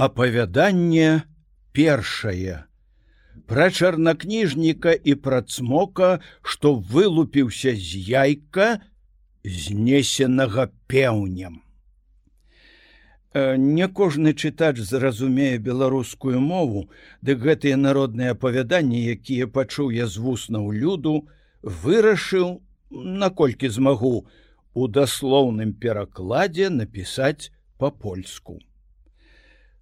Апавяданне першае. Пра чарнакніжніка і працмока, што вылупіўся з яйка, знесенага пеўнем. Не кожны чытач зразумее беларускую мову, дык гэтыя народныя апавяданні, якія пачуў я з вуснаў люду, вырашыў, наколькі змагу у даслоўным перакладзе напісаць па-польску.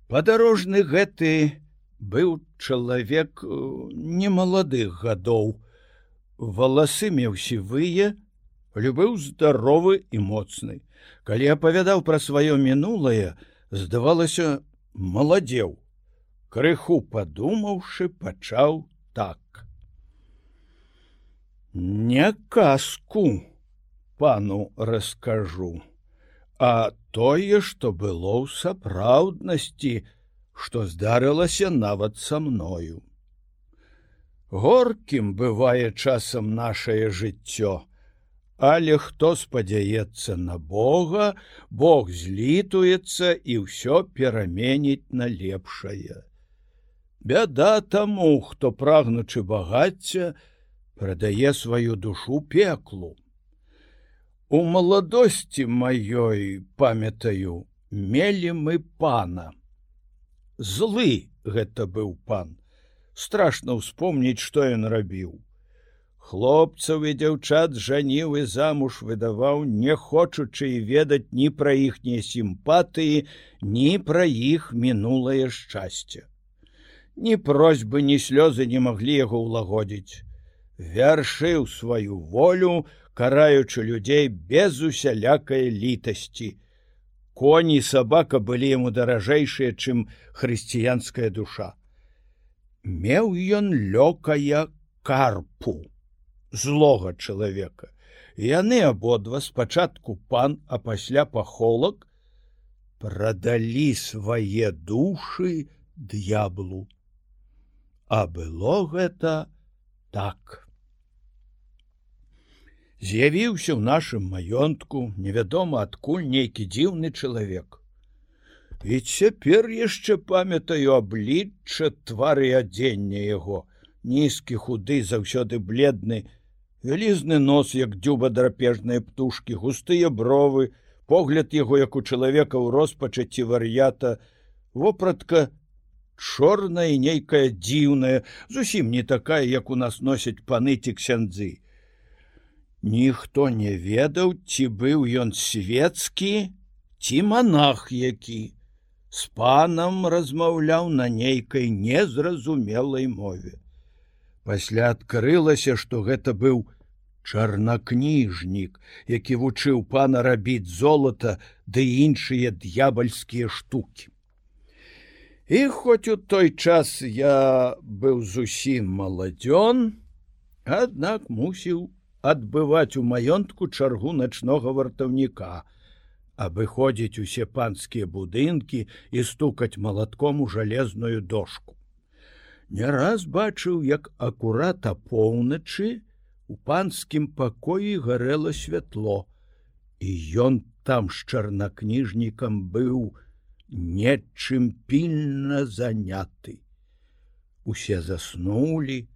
Падарожны гэты быў чалавек э, немаладых гадоў. Валасы меў сівые, любыў здаровы і моцны. Калі апавядаў пра сваё мінулае, здавалася, маладзеў. Крыху падумаўшы, пачаў так. Не казку пану раскажу а тое, што было ў сапраўднасці, што здарылася нават са мною. Горкім бывае часам нашее жыццё, але хто спадзяецца на Бога, Бог злітуецца і ўсё пераменіць на лепшае. Бяда таму, хто прагнучы багацця, прадае сваю душу пеклу. У маладосці маёй памятаю, мелі мы пана. Злы гэта быў пан. Страшно ўспомніць, што ён рабіў. Хлопцаў і дзяўчат жаніў і замуж выдаваў, не хочучы і ведаць ні пра іхнія сімпатыі, ні пра іх мінулае шчасце. Ні просьбы, ні слёзы не маглі яго ўлагодзіць. Вяршыў сваю волю, караючы людзей без усялякай літасці. Коні сабака былі яму даражэйшыя, чым хрысціянская душа. Меў ён лёкая карпу злога чалавека. Яны абодва спачатку пан, а пасля пахолак прадалі свае душы д'яблу. А было гэта так з'явіўся ў нашым маёнтку невядома адкуль нейкі дзіўны чалавек. І цяпер яшчэ памятаю аблічча твары адзення яго, нізкі худы заўсёды бледны, вялізны нос, як дзюба драпежныя птушкі, густыя бровы, погляд яго як у чалавека ў роспачаці вар'ята, вопратка чорная нейкая дзіўная, зусім не такая, як у нас носяць паны ці ксяндзы. Ніхто не ведаў, ці быў ён свецкі, ці монах які. З панам размаўляў на нейкай незразумелай мове. Пасля адкрылася, што гэта быў чарнакніжнік, які вучыў пана рабіць золата ды іншыя д'ябальскія штукі. І хоць у той час я быў зусім маладзён, аднак мусіў адбываць у маёнтку чаргу начнога вартаўніка, абыходзіць усе панскія будынкі і стукаць малатком у жалезную дошку. Не раз бачыў, як акурат а поўначы у панскім пакоі гарэла святло, і ён там з чарнакніжнікам быў нечым пільна заняты. Усе заснулі,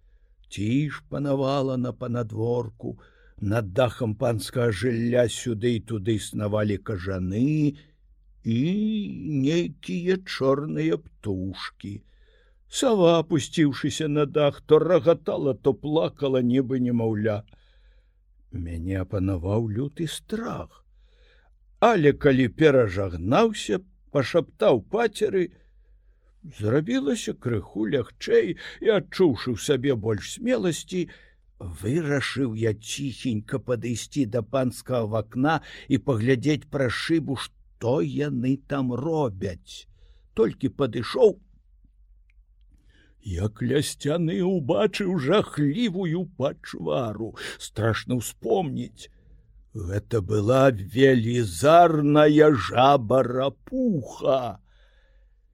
ціж панавала на панадворку, над дахам панскага жылля сюды і туды снавалі кажаны і нейкія чорныя птушки. Сава, опусціўшыся на дах, то рагатала, то плакала нібы немаўля. Мяне апанаваў люты страх. Але калі перажагнаўся, пашаптаў пацеры, зрабілася крыху лягчэй і адчуўшы ў сабе больш смеласці, вырашыў я ціхенька падысці да панскага вакна і паглядзець пра шыбу, што яны там робяць. Толькі падышоў, як ля сцяны убачыў жахлівую пачвару, страшно ўспомніць. Гэта была велізарная жаба рапуха.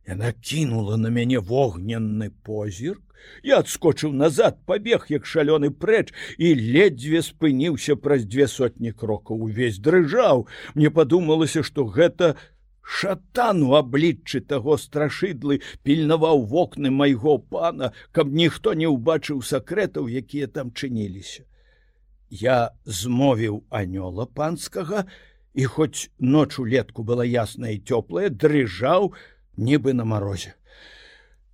Яна кінула на мяне вогненны позірк. Я адскочыў назад, пабег як шалёны прэч і ледзьве спыніўся праз дзве сотні крокаў увесь дрыжаў. Мне падумалася, што гэта Шатан у абліччы таго страшыдлы пільнаваў вокны майго пана, каб ніхто не ўбачыў сакрэтаў, якія там чыніліся. Я змовіў анёла панскага, і хоць ноч улетку была ясная і цёплая, дрыжаў нібы на марозе.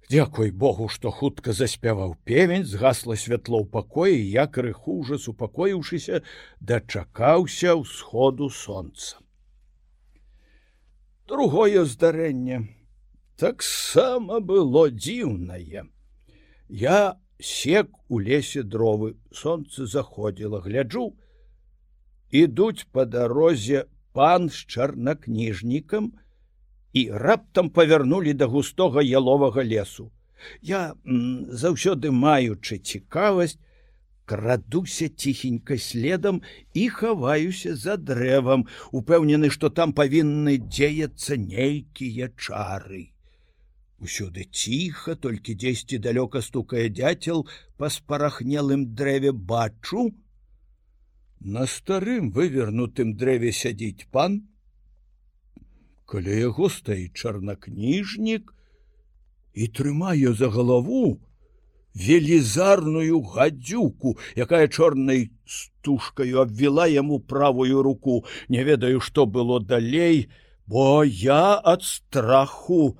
Дзякуй Богу, што хутка заспяваў певень, згасла святло ў пакоі, я крыху ўжо супакоіўшыся, дачакаўся ўсходу сонца. Другое здарэнне. Таксама было дзіўнае. Я сек у лесе дровы солнце заходзіла гляджу ідуць по дарозе пан з чарнакніжнікам і раптам павярнулі да густога яловага лесу я заўсёды маючы цікавасць крадуся ціхенька следам і хаваюся за дрэвам, упэўнены, што там павінны дзеяцца нейкія чары. Усюды ціха, толькі дзесьці далёка стукае дзяцел па спарахнелым дрэве бачу. На старым вывернутым дрэве сядзіць пан. Каля яго стаіць чарнакніжнік і трымае за галаву, велізарную гадзюку, якая чорнай стужкаю абвіла яму правую руку, не ведаю, што было далей, бо я ад страху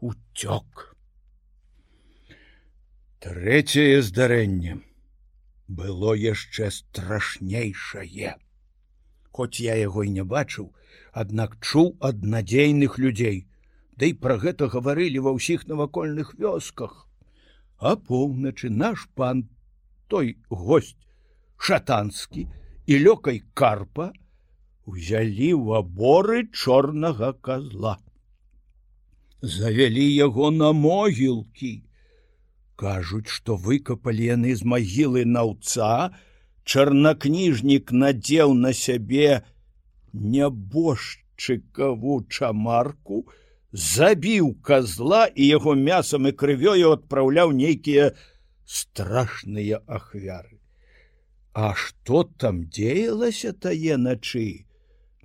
уцёк. Трэцяе здарэнне было яшчэ страшнейшае. Хоць я яго і не бачыў, аднак чуў ад надзейных людзей, Ды да пра гэта гаварылі ва ўсіх навакольных вёсках. А поўначы наш пан той гость шатанскі і лёкай карпа узялі ў аборы чорнага козла завялі яго на могілкі. Кажуць што выкапалі яны з магілы наўца чарнакніжнік надзеў на сябе нябожчыкаву чамарку забіў козла і яго мясам і крывёю адпраўляў нейкія страшныя ахвяры. А што там дзеялася тае начы?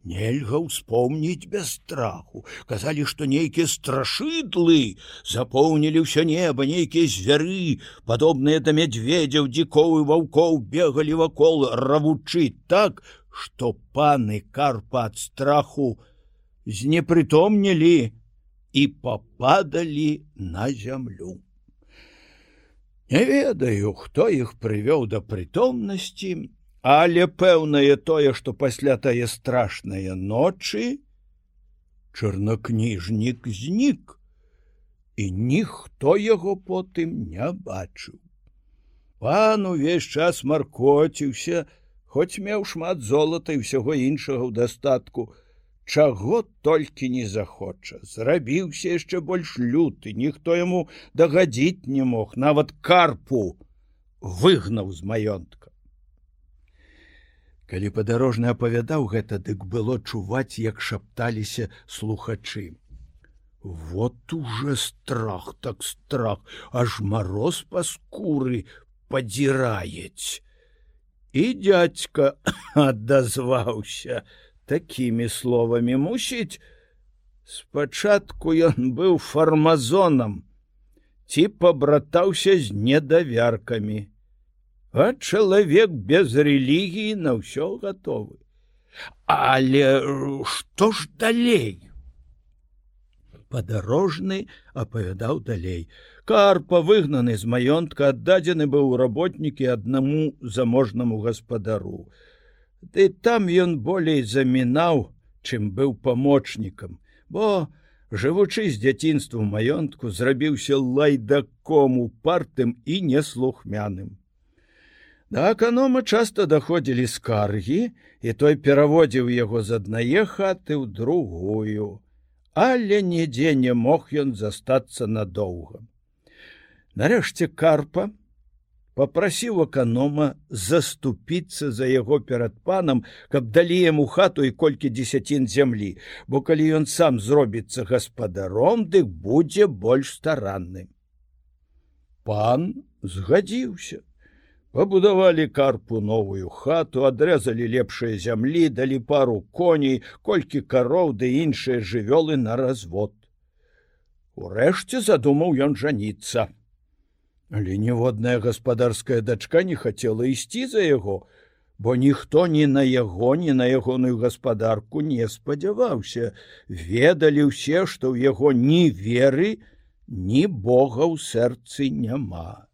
Нельга ўспомніць без страху. Казалі, што нейкія страшыдлы запоўнілі ўсё неба, нейкія звяры, падобныя да мядзведзяў, дзіковы ваўкоў бегалі вакол равучы так, што паны карпа ад страху знепрытомнілі, і попадалі на зямлю. Не ведаю, хто іх прывёў да прытомнасці, але пэўнае тое, што пасля тае страшныя ночы чарнакніжнік знік, і ніхто яго потым не бачыў. Пан увесь час маркоціўся, хоць меў шмат золата і ўсяго іншага ў дастатку, чаго толькі не захоча. Зрабіўся яшчэ больш люты ніхто яму дагадзіць не мог нават карпу выгнаў з маёнтка. Калі падарожны апавядаў гэта дык было чуваць як шапталіся слухачы. Вот уже страх так страх аж мароз па скуры падзіраюць і дядька адазваўся такімі словамі мусіць спачатку ён быў фармазонам ці пабратаўся з недавяркамі а чалавек без рэлігіі на ўсё гатовы але што ж далей? Падарожны апавядаў далей карпа выгнаны з маёнтка аддадзены быў работнікі аднаму заможнаму гаспадару Ды там ён болей замінаў, чым быў памочнікам, бо, жывучы з дзяцінству маёнтку, зрабіўся лайдаком упартым і неслухмяным. Да аканома часта даходзілі скаргі, і той пераводзіў яго з аднае хаты ў другую, але нідзе не мог ён застацца надоўга. Нарэшце карпа, попрасіў аканома заступіцца за яго перад панам, каб далі яму хату і колькі дзесяцін зямлі, бо калі ён сам зробіцца гаспадаром, дык будзе больш старанны. Пан згадзіўся. Пабудавалі карпу новую хату, адрэзалі лепшыя зямлі, далі пару коней, колькі кароў ды іншыя жывёлы на развод. Урэшце задумаў ён жаніцца. Але ніводная гаспадарская дачка не хацела ісці за яго, бо ніхто ні на яго, ні на ягоную гаспадарку не спадзяваўся, ведалі ўсе, што ў яго ні веры, ні Бога ў сэрцы няма.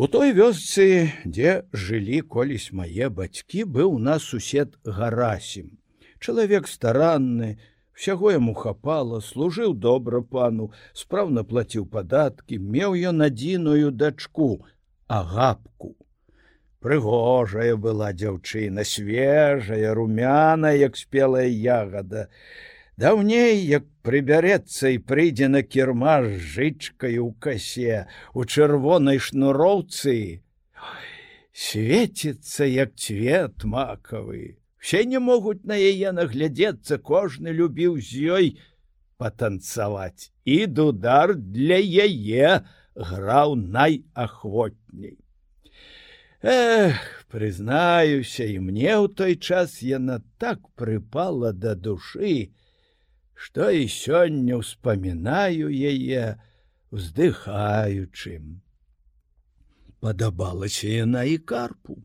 У той вёсцы, дзе жылі колісь мае бацькі, быў у нас сусед гарасім. Чалавек старанны, Всяго яму хапала, служыў добра пану, спраўна плаціў падаткі, меў ён адзіную дачку, агапку. Прыгожая была дзяўчына, свежая, румяна, як спелая ягада. Даўней, як прыбярэцца і прыйдзе на кірмаш жычкай у касе, у чырвонай шнуроўцы, свеціцца як цвет макавы. Все не могуць на яе наглядзецца, кожны любіў з ёй патанцаваць. І дудар для яе граў найахвотней. Эх, прызнаюся, і мне ў той час яна так прыпала да душы, што і сёння ўспамінаю яе, уздыхаючым. Падабалася яна і карпу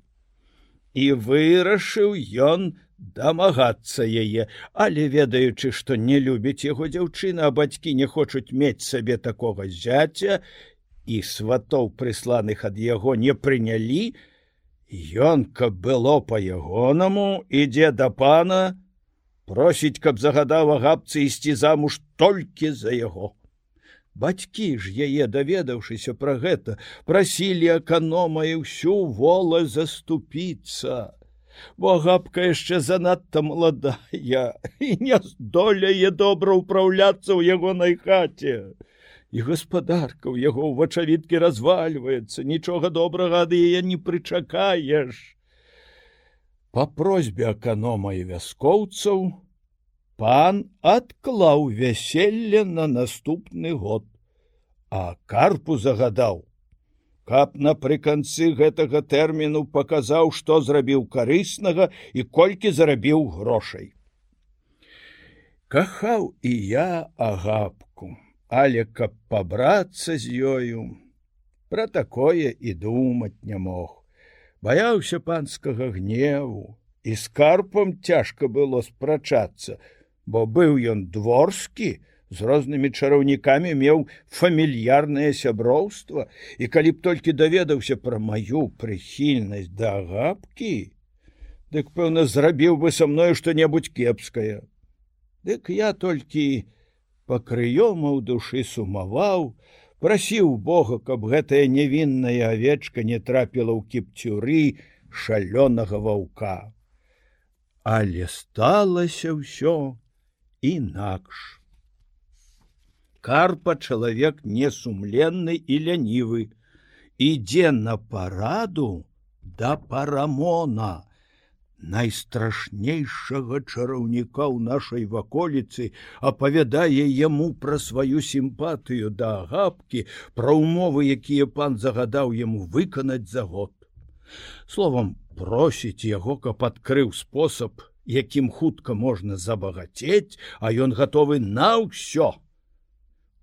і вырашыў ён дамагацца яе, але ведаючы, што не любіць яго дзяўчына, а бацькі не хочуць мець сабе такога зяця і сватоў прысланых ад яго не прынялі, Ён, каб было па-ягонаму, ідзе да пана, просіць, каб загадаў агапцы ісці замуж толькі за яго. Бацькі ж яе даведаўшыся пра гэта прасілі аканома і ўсю вола заступіцца. Бо гапка яшчэ занадта маладая і не здолее добра ўпраўляцца ў ягонай хаце. І гаспадарка ў яго ў вачавіткі развальваецца нічога добрага ад яе не прычакаеш. По просьбе аканома і вяскоўцаў пан адклаў вяселле на наступны год а карпу загадаў. Каб напрыканцы гэтага тэрміну паказаў што зрабіў карыснага і колькі зарабіў грошай. Кахаў і я агапку але каб пабрацца з ёю пра такое і думаць не мог. Баяўся панскага гневу і з карпам цяжка было спрачацца бо быў ён дворскі з рознымі чараўнікамі меў фамільярнае сяброўства і калі б толькі даведаўся пра маю прыхільнасць да гапкі дык пэўна зрабіў бы са мною што-небудзь кепскае. Дык я толькі пакрыёма ў душы сумаваў прасіў бога каб гэтая невінная авечка не трапіла ў кіпцюры шалёнага ваўка. Але сталася ўсё інакш. Карпа чалавек несумленны і лянівы, ідзе на параду да парамона, найстрашнейшага чараўніка ў нашай ваколіцы апавядае яму пра сваю сімпатыю да агапкі, пра ўмовы, якія пан загадаў яму выканаць за год. Словам просіць яго, каб адкрыў спосаб, якім хутка можна забагацець, а ён гатовы на ўсё.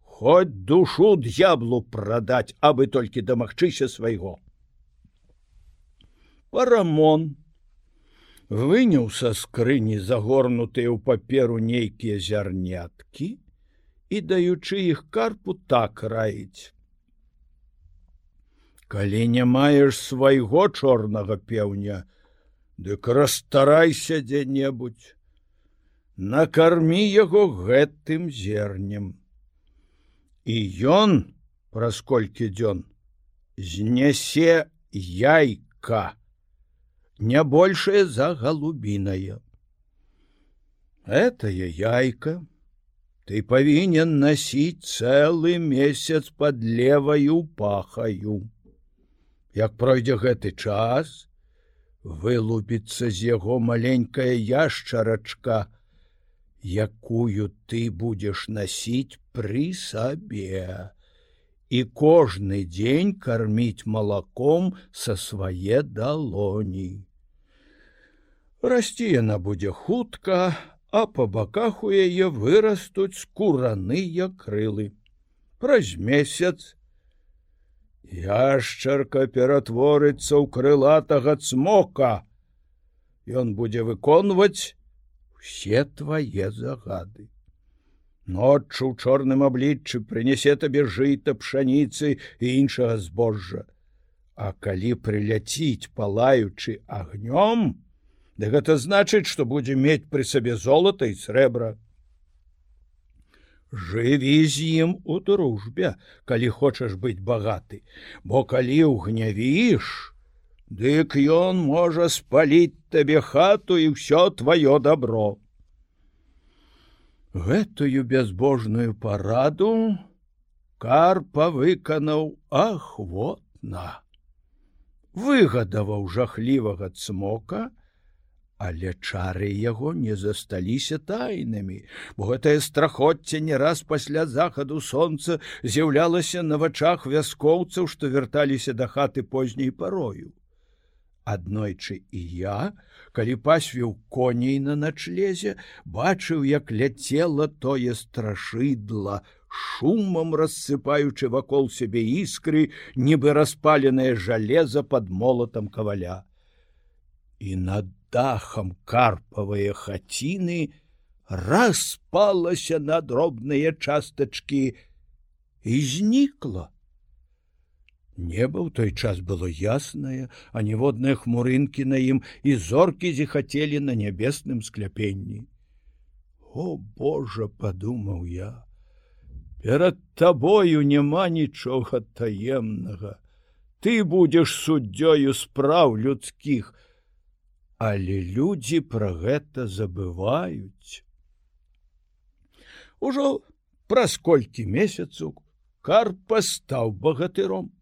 Хоць душу д'яблу прадаць, абы толькі дамагчыся свайго. Парамон выняў са скрыні загорнутыя ў паперу нейкія зярняткі і даючы іх карпу так раіць. Калі не маеш свайго чорнага пеўня, Дык расстарайся дзе-небудзь, накармі яго гэтым зернем. І ён, праз колькі дзён, знясе яйка, не большее за галубінае. Этае яйка ты павінен насіць цэлы месяц пад леваю пахаю. Як пройдзе гэты час, вылупіцца з яго маленькая яшчарачка, якую ты будзеш насіць пры сабе. і кожны дзень карміць малаком са свае далоні. Расці яна будзе хутка, а па баках у яе вырастуць скураныя крылы. Праз месяц яшчарка ператворыцца ў крылатага цмока. Ён будзе выконваць усе твае загады. Ноччу ў чорным абліччы прынясе табе жыта пшаніцы і іншага збожжа. А калі прыляціць палаючы агнём, Да гэта значыць, што будзе мець пры сабе золата і срэбра. Жыві з ім у дружбе, калі хочаш быць багаты, бо калі ўгнявіш, дык ён можа спаліць табе хату і ўсё тваё добро. Гэтую бязбожную параду карпа выканаў ахвотна. Выгадаваў жахлівага цмока, Але чары яго не засталіся тайнымі, бо гэтае страхоцце не раз пасля захаду сонца з'яўлялася на вачах вяскоўцаў, што вярталіся да хаты позняй парою. Аднойчы і я, калі пасвіў коней на начлезе, бачыў, як ляцела тое страшыдла, шумам рассыпаючы вакол сябе іскры, нібы распаленае жалеза под молатам каваля. І над дахам карпавыя хаціны распалася на дробныя частачкі і знікла. Неба ў той час было яснае, а ніводныя хмурынкі на ім і зоркі зіхацелі на нябесным скляпенні. О Божа, падумаў я, перад табою няма нічога таемнага. Ты будзеш суддзёю спраў людскіх, але людзі пра гэта забываюць. Ужо праз колькі месяцаў карпа стаў багатыром.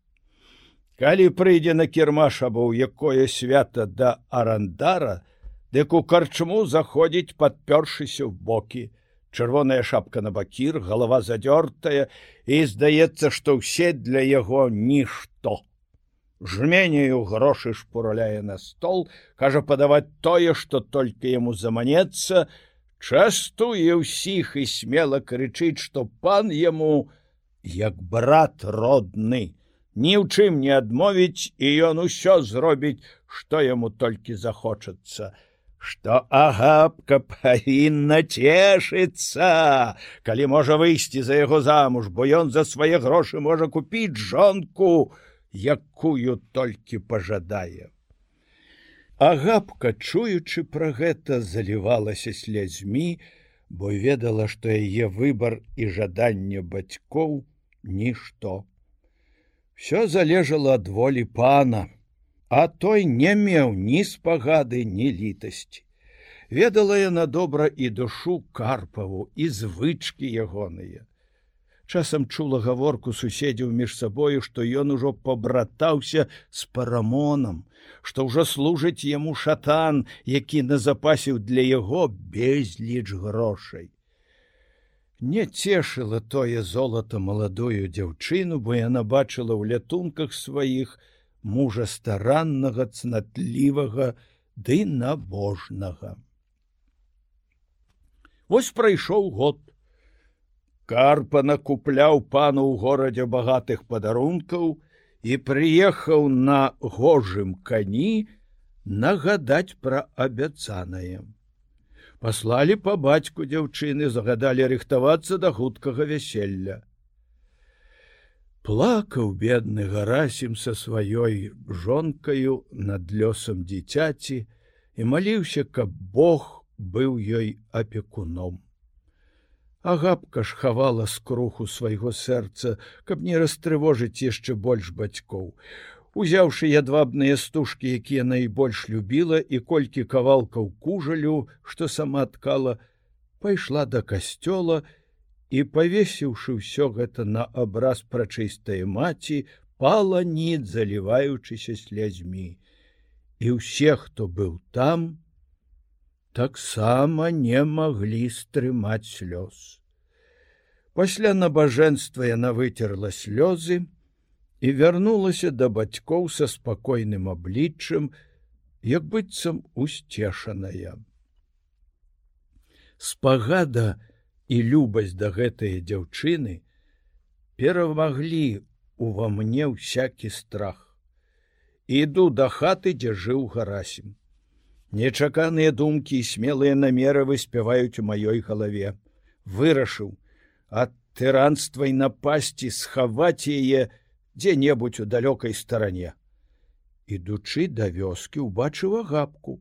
Калі прыйдзе на кірмаш або ў якое свята да арандара, дык у карчму заходзіць падпёршыся ў бокі, чырвоная шапка на бакір, галава задзёртая і здаецца, што ўсе для яго нішто жменею грошы шпураляе на стол, кажа падаваць тое, што толькі яму заманецца, частуе ўсіх і смела крычыць, што пан яму як брат родны, ні ў чым не адмовіць і ён усё зробіць, што яму толькі захочацца. Што агапка павінна цешыцца, калі можа выйсці за яго замуж, бо ён за свае грошы можа купіць жонку, якую толькі пажадае. Агапка, чуючы пра гэта, залівалася слязьмі, бо ведала, што яе выбар і жаданне бацькоў нішто. Всё залежало ад волі пана, а той не меў ні спагады, ні літасці. Ведала яна добра і душу карпаву і звычки ягоныя часам чула гаворку суседзяў між сабою, што ён ужо пабратаўся з парамонам, што ўжо служыць яму шатан, які назапасіў для яго безліч грошай. Не цешыла тое золата маладую дзяўчыну, бо яна бачыла ў лятунках сваіх мужа стараннага цнатлівага ды набожнага. Вось прайшоў год Карпа накупляў пану ў горадзе багатых падарункаў і прыехаў на гожым кані нагадаць пра абяцанае. Паслалі па бацьку дзяўчыны, загадалі рыхтавацца да хуткага вяселля. Плакаў бедны гарасім са сваёй жонкаю над лёсам дзіцяці і маліўся, каб Бог быў ёй апекуном. Агапка ж хавала скруху свайго сэрца, каб не растрывожыць яшчэ больш бацькоў. Узяўшы ядвабныя стужкі, якія найбольш любіла і колькі кавалкаў кужалю, што сама ткала, пайшла да касцёла і, павесіўшы ўсё гэта на абраз прачыстай маці, пала ніт, заліваючыся слязьмі. І ўсе, хто быў там, таксама не маглі стрымаць слёз. Пасля набажэнства яна выцерла слёзы і вярнулася да бацькоў са спакойным абліччам, як быццам усцешаная. Спагада і любасць да гэтыя дзяўчыны перамаглі ува мне всякі страх. Іду да хаты, дзе жыў гарасім. Нечаканыя думкі і смелыя намеры выспяваюць у маёй галаве. Вырашыў ад тыранства і напасці схаваць яе дзе-небудзь у далёкай старане. Ідучы да вёскі, убачыла гапку.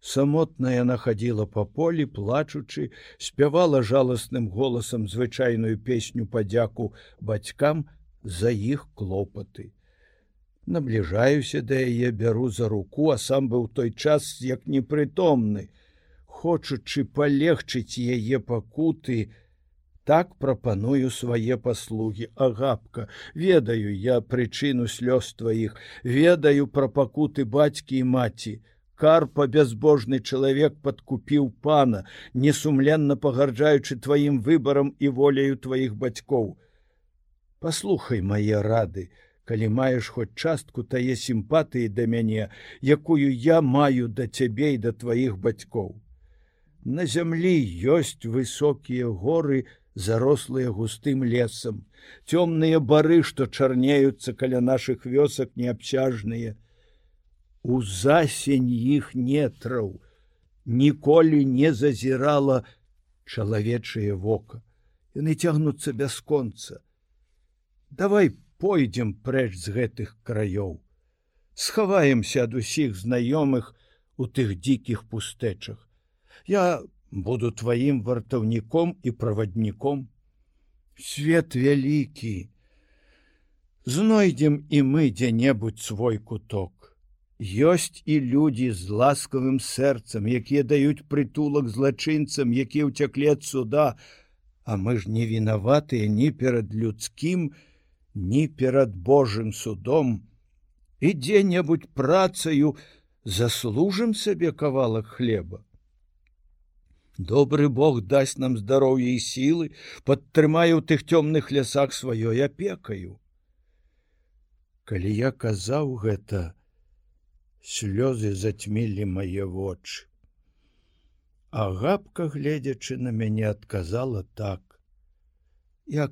Самотная яна хадзіла па полі, плачучы, спявала жаласным голасам звычайную песню падзяку бацькам за іх клопаты. Набліжаюся да яе бяру за руку, а сам быў той час як непрытомны, хочучы палегчыць яе пакуты, так прапаную свае паслугі. Агапка ведаю я прычыну слёз тваіх ведаю пра пакуты бацькі і маці. Карпа бязбожны чалавек падкупіў пана несумленна пагарджаючы тваім выбарам і воляю тваіх бацькоў. Паслухай мае рады калі маеш хоць частку тае сімпатыі да мяне якую я маю да цябе і да тваіх бацькоў на зямлі ёсць высокія горы зарослыя густым лесам, цёмныя бары, што чарнеюцца каля нашых вёсак неабчажныя. У засень іх нетраў ніколі не зазірала чалавечае вока. Яны цягнуцца бясконца. Давай пойдзем прэч з гэтых краёў. Схаваемся ад усіх знаёмых у тых дзікіх пустэчах. Я буду тваім вартаўніком і правадніком свет вялікі знойдзем і мы дзе-небудзь свой куток ёсць і людзі з ласкавым сэрцам якія даюць прытулак злачынцам якія ўцяклі ад суда а мы ж не вінаватыя ні перад людскім ні перад Божым судом і дзе-небудзь працаю заслужым сабе кавалак хлеба Добры Бог дасць нам здароўе і сілы, падтрымае ў тых цёмных лясах сваёй апекаю. Калі я казаў гэта, слёзы зацьмілі мае вочы. Агапка, гледзячы на мяне, адказала так: « Я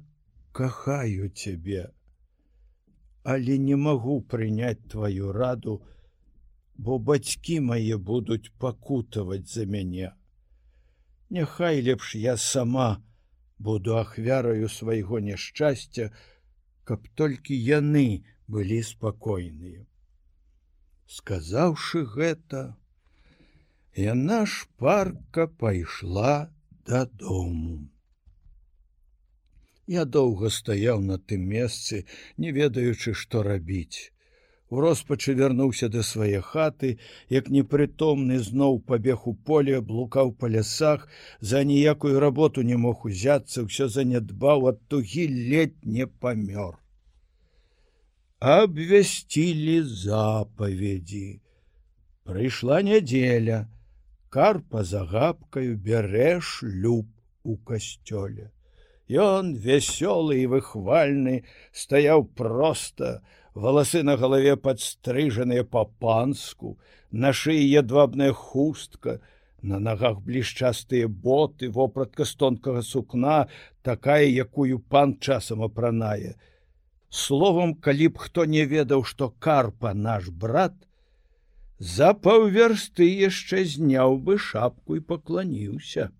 кахаю цябе, але не магу прыняць тваю раду, бо бацькі мае будуць пакутаваць за мяне. Няхай лепш я сама буду ахвяраю свайго няшчасця, каб толькі яны былі спакойныя. Сказаўшы гэта, яна шпарка пайшла дадому. Я доўга стаяў на тым месцы, не ведаючы, што рабіць у роспачы вярнуўся да свае хаты, як непрытомны зноў пабег у поле, блукаў па лясах, за ніякую работу не мог узяцца, ўсё занядбаў ад тугі ледь не памёр. Абвясцілі запаведзі. Прыйшла нядзеля, карпа загапкаю бярэш люб у касцёле. Ён вясёлы і выхвальны стаяў проста, валасы на галаве падстрыжаныя па-панску, на шыі ядвабная хустка, на нагах блішчастыя боты, вопратка з тонкага сукна, такая, якую пан часам апранае. Словом, калі б хто не ведаў, што карпа наш брат, за паўверсты яшчэ зняў бы шапку і пакланіўся.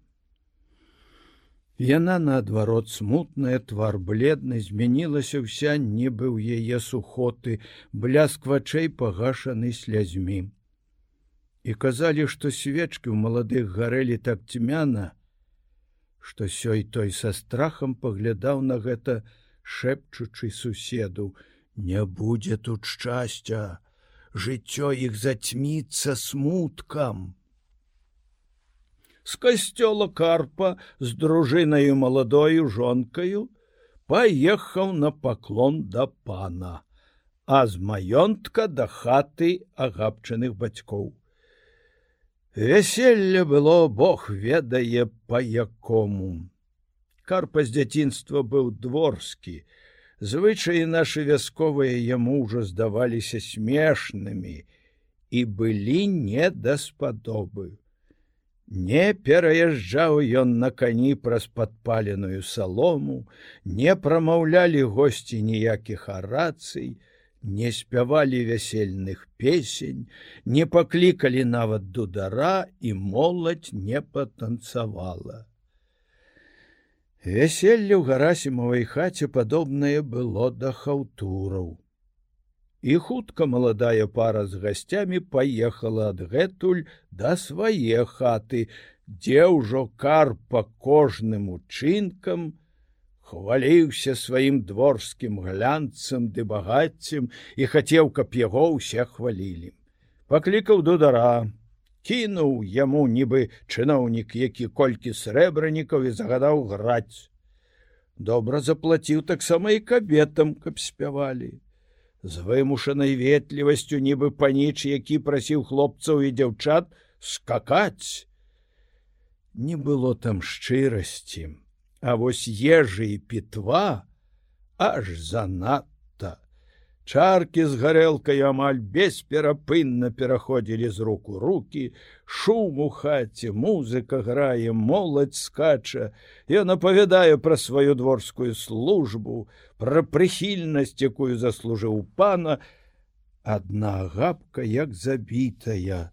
Яна наадварот смутная твар бледны змянілася вся нібы ў яе сухоты, бляск вачэй пагашаны слязьмі. І казалі, што свечкі ў маладых гарэлі так цьмяна, што сёй той са страхам паглядаў на гэта шэпчучы суседу: Не будзе тут шчасця, жыццё іх зацьміцца смуткам з касцёла карпа з дружынаю маладою жонкаю паехаў на паклон да пана, а з маёнтка да хаты агапчаных бацькоў. Вяселле было Бог ведае па якому. Карпа з дзяцінства быў дворскі. Звычаі нашы вясковыя яму ўжо здаваліся смешнымі і былі не даспадобы. Не пераязджаў ён на кані праз падпаленую салому, не прамаўлялі госці ніякіх арацый, не спявалі вясельных песень, не паклікалі нават дудара і моладзь не патанцавала. Вяселле ў гарасімавай хаце падобнае было да хаўтураў. І хутка маладая пара з гасцямі паехала адгэтуль да свае хаты, дзе ўжо карпа кожным учынкам хваліўся сваім дворскім глянцам ды багаццем і хацеў, каб яго ўсе хвалілі. Паклікаў дудара, кінуў яму нібы чыноўнік які колькі срэбранікаў і загадаў граць добра заплаціў таксама і кабетам каб спявалі з вымушанай ветлівасцю нібы паніч які прасіў хлопцаў і дзяўчат скакаць. Не было там шчырасці а вось ежы і пітва аж занадта Чаркі з гарэлкай амаль бесперапынна пераходзілі з руку руки, шум у хаце, музыка грае, моладзь скача, Ён апавядае пра сваю дворскую службу, пра прыхільнасць, якую заслужыў пана, Адна гапка як забітая,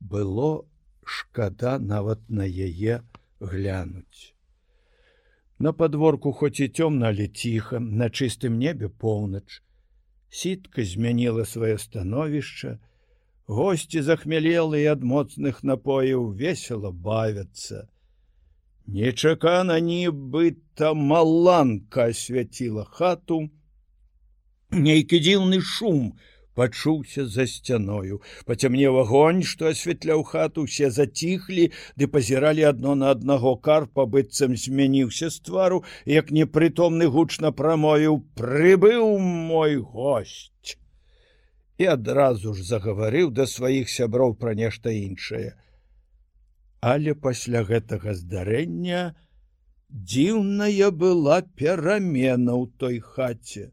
было шкада нават на яе глянуць. На падворку хоць і цёмна, але ціха, на чыстым небе поўнач, сітка змяніла сваё становішча госці захмялелыя ад моцных напояў весело бавяцца. Нечакана нібыта маланка асвяціла хату. Нейкі дзіўны шум пачуўся за сцяною. Пацямнеў агонь што асвятляў хату усе заціхлі ды пазіралі адно на аднаго. Карпа быццам змяніўся з твару як непрытомны гучна прамовіў прыбыў мой гость і адразу ж загаварыў да сваіх сяброў пра нешта іншае. Але пасля гэтага здарэння дзіўная была перамена ў той хаце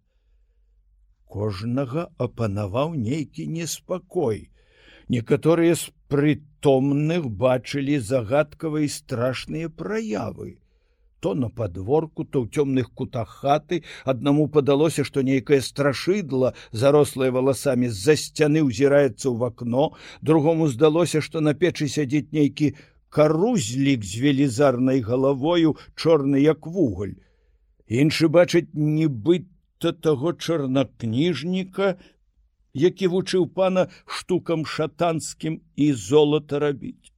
кожнага апанаваў нейкі неспакой. Некаторыя з прытомных бачылі загадкавыя страшныя праявы. То на падворку, то ў цёмных кутах хаты аднаму падалося, што нейкае страшыдла, зарослае валасамі з-за сцяны ўзіраецца ў вакно, другому здалося, што на печы сядзіць нейкі карузлік з велізарнай галавою, чорны як вугаль. Іншы бачыць нібыт то таго чарнакніжніка, які вучыў пана штукам шатанскім і золата рабіць.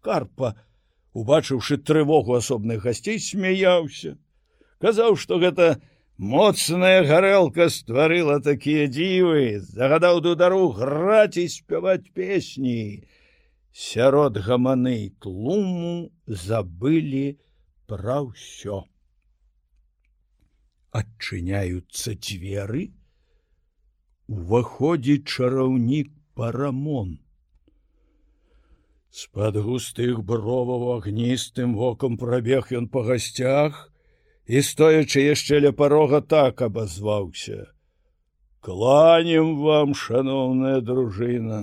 Карпа, убачыўшы трывогу асобных гасцей, смяяўся, казаў, што гэта моцная гарэлка стварыла такія дзівы, загадаў дудару граць і спяваць песні. Сярод гаманы тлуму забылі пра ўсё адчыняюцца дзверы уваходзіць чараўнік парамон. З-пад густых броваў агністым вокам прабег ён па гасцях і стоячы яшчэ ля парога так абазваўся. Кланем вам шаноўная дружына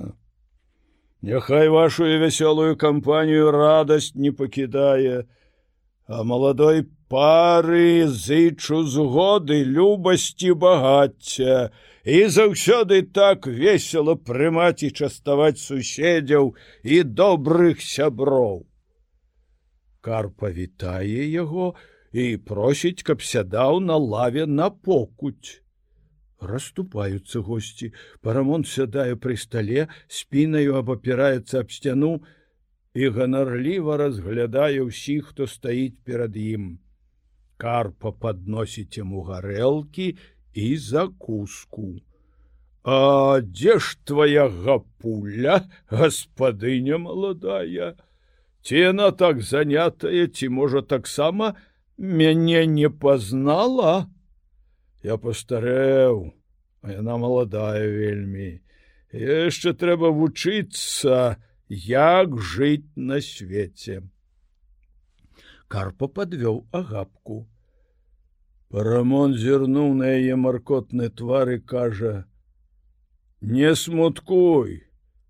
Няхай вашу вясёлую кампанію радасць не пакідае, а маладой пары зычу згоды любасці багацця і заўсёды так весело прымаць і частаваць суседзяў і добрых сяброў. Кар павітае яго і просіць, каб сядаў на лаве на покуць. Раступаюцца госці, парамон сядае пры стале, спінаю абапіраецца аб сцяну і ганарліва разглядае ўсіх, хто стаіць перад ім карпа подносіць яму гарэлкі і закуску. А дзе ж твоя гапуля, гаспадыня маладая, Ці яна так занятая, ці можа таксама мяне не пазнала? Я пастарэў, а яна маладая вельмі. яшчэ трэба вучыцца, як жыць на свеце. Карпа падвёў агапку. Парамон зірнуў на яе маркотны твары кажа: « Не смуткуй,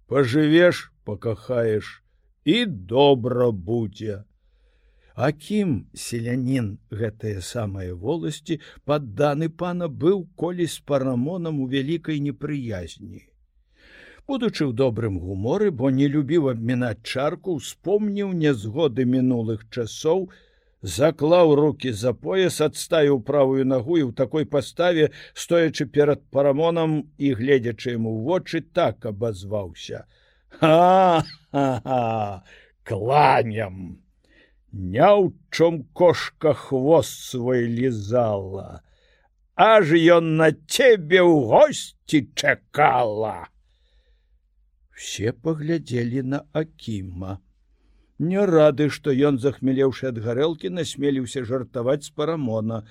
пажывеш, пакахаеш і добра будзе. Акім селянін гэтыя самыя воласці падданы пана быў колі з парамонам у вялікай непрыязні. Будучы ў добрым гуморы, бо не любіў абмінаць чарку, успомніў нязгоды мінулых часоў, заклаў руки за пояс, адставіў правую нагу і ў такой паставе, стоячы перад парамонам і гледзячы яму ў вочы так абазваўся: Ха-ха-ха, кланям! Няўчом кошка хвост свой лізала, Аж ён на цебе ў госці чакала. Все паглядзелі на Акіма. Не рады, што ён, захмелеўшы ад гарэлкі, насмеліўся жартаваць з парамона,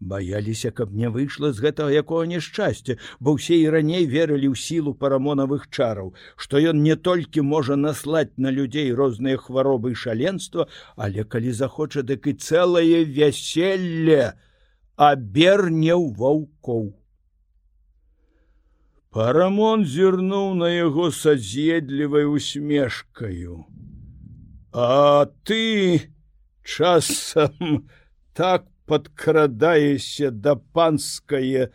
Баяліся, каб не выйшла з гэтага якога няшчасця, бо ўсе і раней верылі ў сілу парамонавых чараў, што ён не толькі можа наслаць на людзей розныя хваробы і шаленства, але калі захоча, дык і цэлае вяселле аберне ў ваўкоў. Парамон зірнуў на яго садзедлівай усмешкаю. А ты часам так подкрадаешься да панскае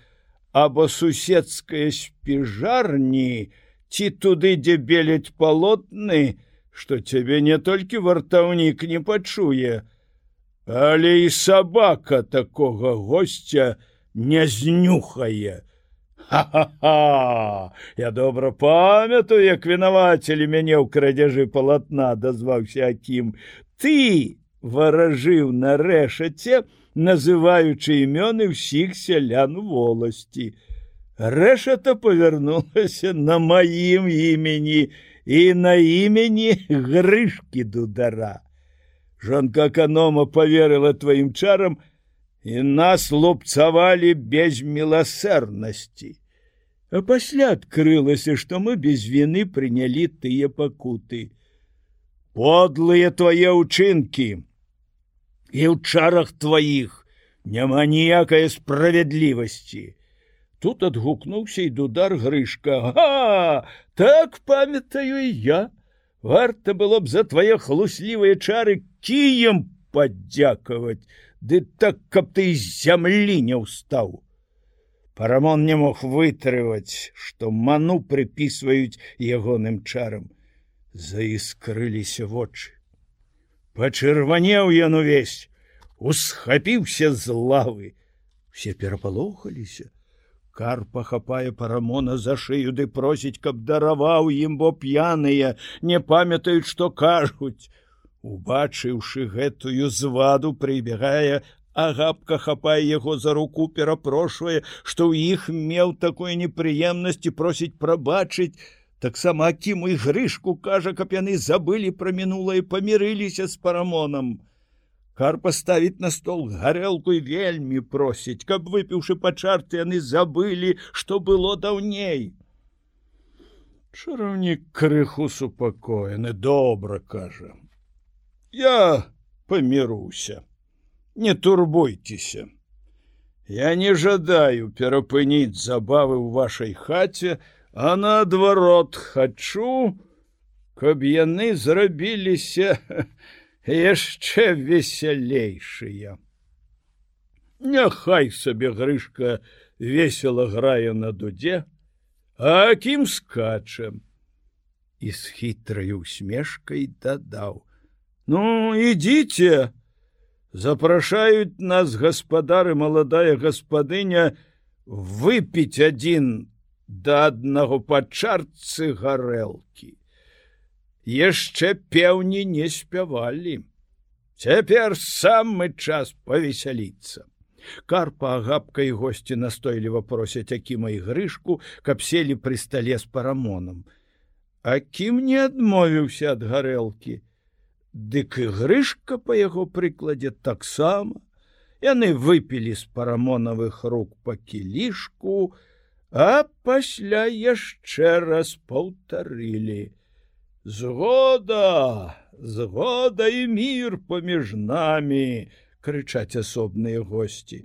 або суседскае спіжарні ці туды дзе беляць палотны что цябе не толькі вартаўнік не пачуе але і сабака такога гостя не знюхае ха-ха я добра памятаю як вінавацелі мяне ў крадзяжы палатна дазваўся акім ты варажыў на рэшаце называючы імёны ўсіх сялян воласці. Рэшата павярнулася на маім імені і на імені грышкі дудара. Жонка аканома поверыла тваім чарам і нас лупцавалі без міласэрнасці. А пасля адкрылася, што мы без віны прынялі тыя пакуты. Подлыя твае ўчынкі, і ў чарах тваіх няма ніякай справядлівасці. Тут адгукнуўся і дудар грышка га так памятаю і я варта было б за твае хлуслівыя чары кіем падзякаваць ды так каб ты з зямлі не ўстаў. Парамон не мог вытрываць што ману прыпісваюць ягоным чарам. Заіскрыліся вочы. Пачырванеў ён увесь усхапіўся з лавы. Все перапалохаліся. Карпа хапае парамона за шыю ды просіць каб дараваў ім бо п'яныя не памятаюць што кажуць убачыўшы гэтую зваду прыбегае агапка хапае яго за руку перапрошвае што ў іх меў такой непрыемнасці просіць прабачыць таксама акіму і грышку кажа, каб яны забылі пра мінулае памірыліся з парамонам. Кар паставіць на стол гарэлку і вельмі просіць, каб выпіўшы пачарты яны забылі, што было даўней. Чараўнік крыху супакоены добра кажа. Я паміруся, не турбуйцеся. Я не жадаю перапыніць забавы ў вашай хаце, а наадварот хачу, каб яны зрабіліся яшчэ весялейшыя. Няхай сабе грышка весела грае на дудзе, а кім скачам і з хітрай усмешкай дадаў: « Ну, ідзіце, запрашаюць нас гаспадары маладая гаспадыня выпіць адзін да аднаго пачарцы гарэлкі. Яшчэ пеўні не спявалі. Цяпер самы час павесяліцца. Карпа агапка і госці настойліва просяць акіма і грышку, каб селі пры стале з парамонам. Акім не адмовіўся ад гарэлкі. Дык і грышка па яго прыкладзе таксама. Яны выпілі з парамонавых рук па кілішку, а пасля яшчэ раз паўтарылі. Згода згода і мір паміж намі крычаць асобныя госці.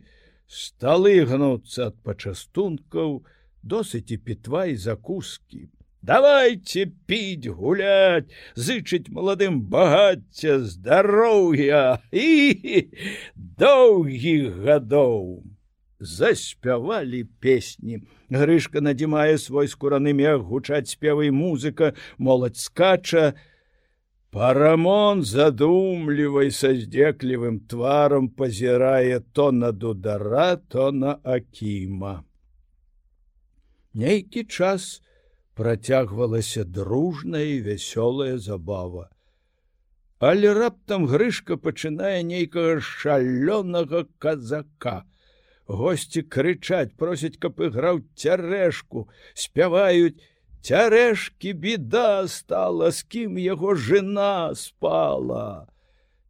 Сталы гнуцца ад пачастункаў досыць і пітва і закускі давайте піць гулять зычыць маладым багацця здароўя і доўгіх гадоў заспявалі песні грышка надзімае свой скураны мех гучаць спевай музыка моладзь скача. Парамон задумлівай са здзеклівым тварам пазірае то на дудара то на акіма нейкі час працягвалася дружная і вясёлая забава. Але раптам грышка пачынае нейкага шалёнага казака. Госці крычаць просяць каб іграў цярэшку спяваюць цярэшкі беда стала з кім яго жена спала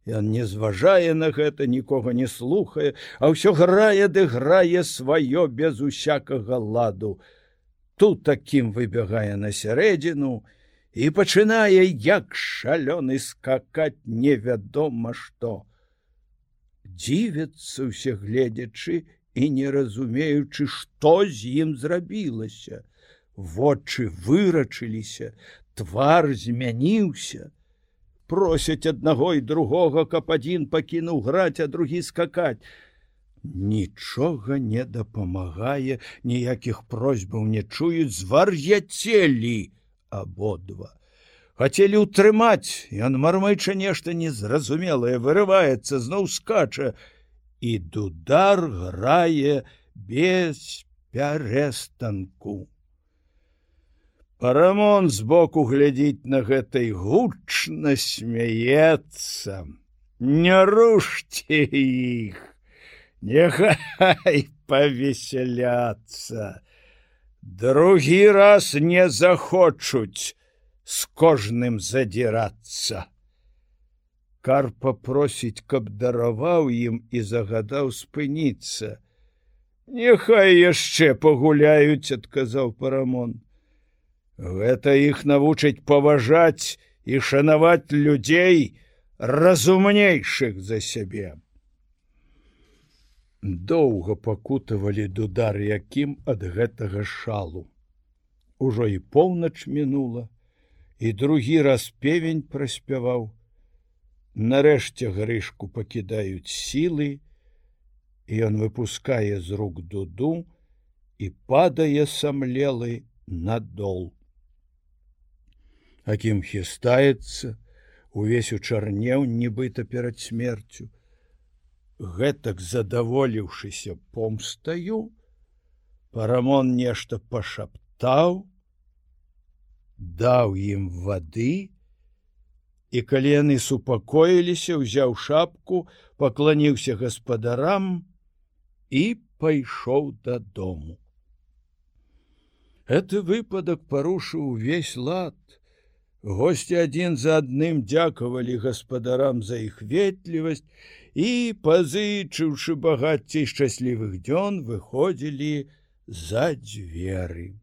Ён не зважае на гэта нікога не слухае а ўсё грае ды грае сваё без усякага ладу тут такім выбягае на сярэдзіну і пачынае як шалёны скакаць невядома што дзівяцца ўсе гледзячы і не разумеючы, што з ім зрабілася. Вочы вырачыліся, твар змяніўся. Просяць аднаго і другога, каб адзін пакінуў граць, а другі скакаць. Нічога не дапамагае, ніякіх просьбаў не чуюць, звар'яцелі абодва. Хацелі ўтрымаць, ён мармайча нешта незразумелае, вырываецца, зноў скача, і дудар грае без пярэстанку. Парамон збоку глядзіць на гэтай гучна смяецца. Не рушьце іх, Няхай павесяляцца. Другі раз не захочуць з кожным задзірацца. Кар папросіць, каб дараваў ім і загадаў спыніцца. Няхай яшчэ пагуляюць, адказаў парамон. Гэта іх навучыць паважаць і шанаваць людзей разумнейшых за сябе. Доўга пакутавалі дудар якім ад гэтага шалу. Ужо і поўнач мінула, і другі раз певень праспяваў, Нарэшце грышку пакідаюць сілы, і ён выпускае з рук дуду і падае самлелы надол. Акім хістаецца, увесь учарнеў нібыта перад смерцю. Гэтак задаволіўшыся помстаю, парамон нешта пашаптаў, даў ім вады, і калі яны супакоіліся узяў шапку пакланіўся гаспадарам і пайшоў дадому. Это выпадак парушыў увесь лад. Гости адзін за адным дзякавалі гаспадарам за іх ветлівасць і пазычыўшы багаццей шчаслівых дзён выходзілі за дзверы.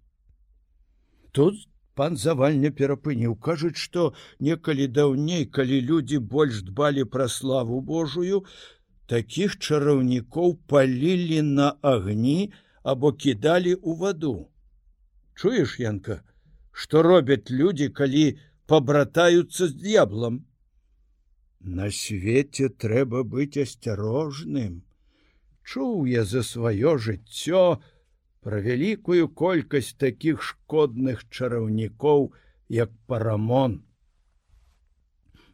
Тут пан завальня перапыніў кажуць што некалі даўней калі людзі больш дбалі пра славу божую такіх чараўнікоў палілі на агні або кідалі ў ваду. Чуеш янка што робяць людзі калі пабратаюцца з д'яблам на свеце трэба быць асцярожным. Чуў я за сваё жыццё пра вялікую колькасць такіх шкодных чараўнікоў як парамон.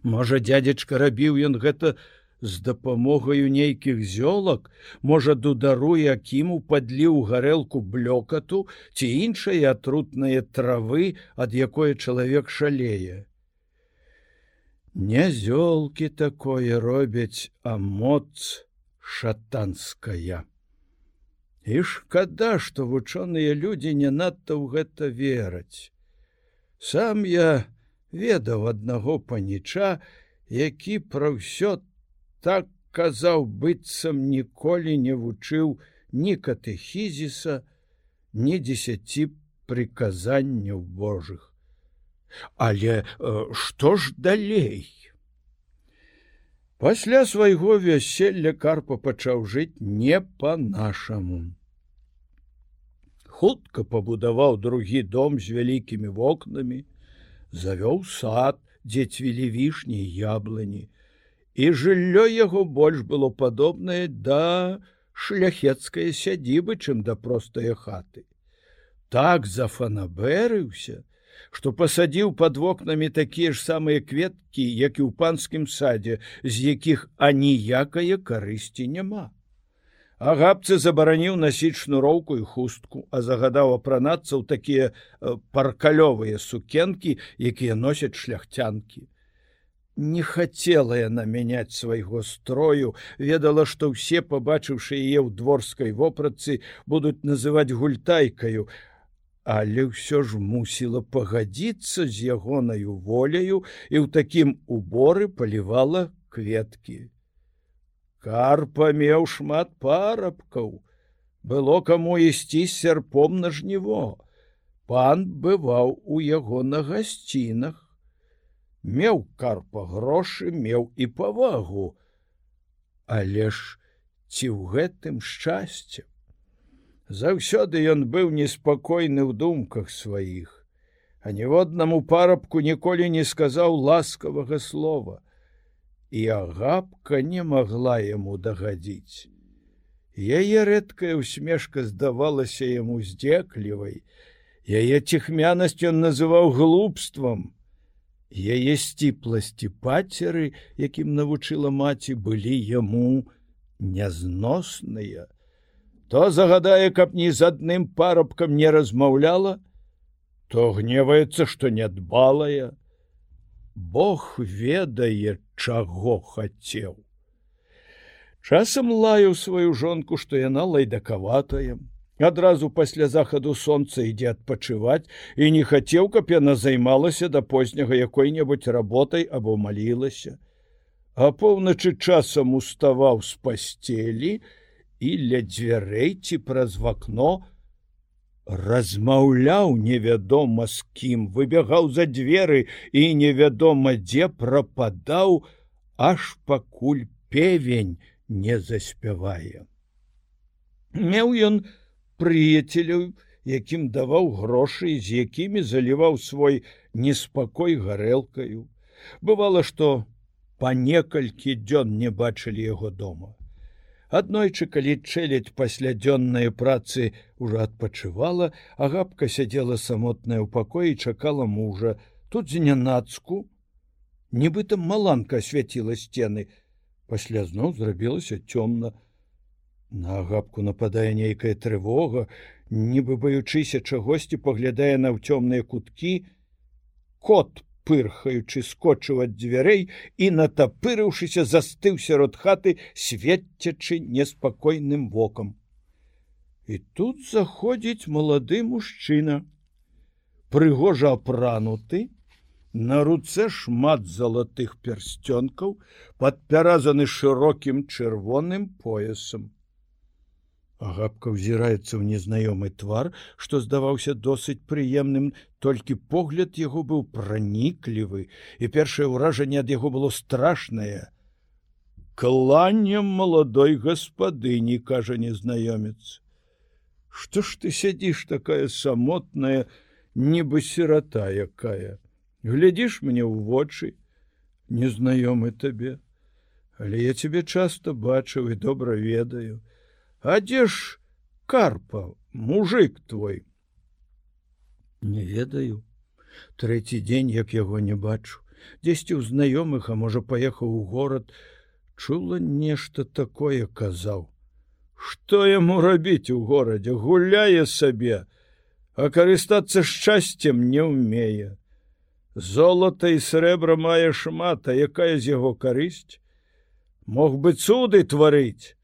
Можа дядзечка рабіў ён гэта з дапамогаю нейкіх зёлак? Можа дудару якіму падліў гарэлку блёкату ці іншае атрутнае травы ад якое чалавек шалее не зёлкі такое робяць а моц шатанская І шкада, што вучоныя людзі не надта ў гэта вераць. Сам я ведаў аднаго паніча, які пра ўсё так казаў быццам ніколі не вучыў ні катэхізіса, ні дзесяці прыказанняў Божых. Але э, што ж далей? Пасля свайго вяселля карпа пачаў жыць не по-нашаму хутка пабудаваў другі дом з вялікімі вокнамі завёў сад дзе цвілі вішні яблыні і жыллё яго больш было падобнае да шляхецкай сядзібы чым да простыя хаты. Так зафанабэрыўся што пасадзіў под вокнамі такія ж самыя кветкі як і ў панскім садзе з якіх аніякае карысці няма. Агапцы забараніў насіць шнуроўку і хустку а загадаў апранацца ў такія э, паркалёвыя сукенкі якія носяць шляхцянкі. Не хацела яна мяняць свайго строю ведала што ўсе пабачыўшы яе ў дворскай вопратцы будуць называць гультайкаю але ўсё ж мусіла пагадзіцца з ягонаю воляю і ў такім уборы палівала кветкі. Карпа меў шмат парабкаў. Было каму ісці сярпом на жніво. Пан бываў у яго на гасцінах. Меў карпа грошы меў і павагу. Але ж ці ў гэтым шчасце заўсёды ён быў неспакойны ў думках сваіх а ніводнаму парабку ніколі не сказаў ласкавага слова і агапка не магла яму дагадзіць яе рэдкая усмешка здавалася яму здзеклівай яе ціхмянасць ён называў глупствам Яе сціпласці пацеры, якім навучыла маці, былі яму нязносныя. То загадае, каб ні з адным парабкам не размаўляла, то гневаецца, што нядбалая. Бог ведае, чаго хацеў. Часам лаю сваю жонку, што яна лайдакаватая, адразу пасля захаду сонца ідзе адпачываць і не хацеў, каб яна займалася да позняга якой-небудзь работай або малілася. А поўначы часам уставаў з пасцелі і ля дзвярэй ці праз вакно размаўляў невядома з кім, выбягаў за дзверы і невядома дзе прападаў, аж пакуль певень не заспявае. Меў ён, прыяцеляў, якім даваў грошы, з якімі заліваў свой неспакой гарэлкаю. Бывало, што па некалькі дзён не бачылі яго дома. Аднойчы, калі чэлядь пасля дзённай працы ўжо адпачывала, агапка сядзела самотная ў пакоі чакала мужа, тут знянацку, нібыта маланка асвяціла сцены, пасля зноў зрабілася цёмна, На агапку нападае нейкая трывога, нібы баючыся чагосьці паглядае на ў цёмныя куткі, кот пырхаючы скочыў ад дзвярэй і натапырыўшыся застыў сярод хаты свецячы неспакойным вокам. І тут заходзіць малады мужчына, прыгожа апрануты, На руцэ шмат залатых пярсцёнкаў, падпяразаны шырокім чырвоным поясам. Агапка ўзіраецца ў незнаёмы твар, што здаваўся досыць прыемным, толькі погляд яго быў праніклівы, і першае ўражанне ад яго было страшнае. Кланнем маладой гаспадыні, кажа незнаёмец. Што ж ты сядзіш такая самотная, нібы сірата якая. Глядзіш мне ў вочы, незнаёмы табе, Але я цябе часта бачыў і добра ведаю, А дзе ж карпа мужик твой? Не ведаю. Трэці дзень як яго не бачу. Дзесьці ў знаёмых а можа паехаў у горад. Чула нешта такое казаў. Что яму рабіць у горадзе? Гуляе сабе а карыстацца шчасцем не ўмее. Золата і срэбра мае шмат а якая з яго карысць? Мог бы цуды тварыць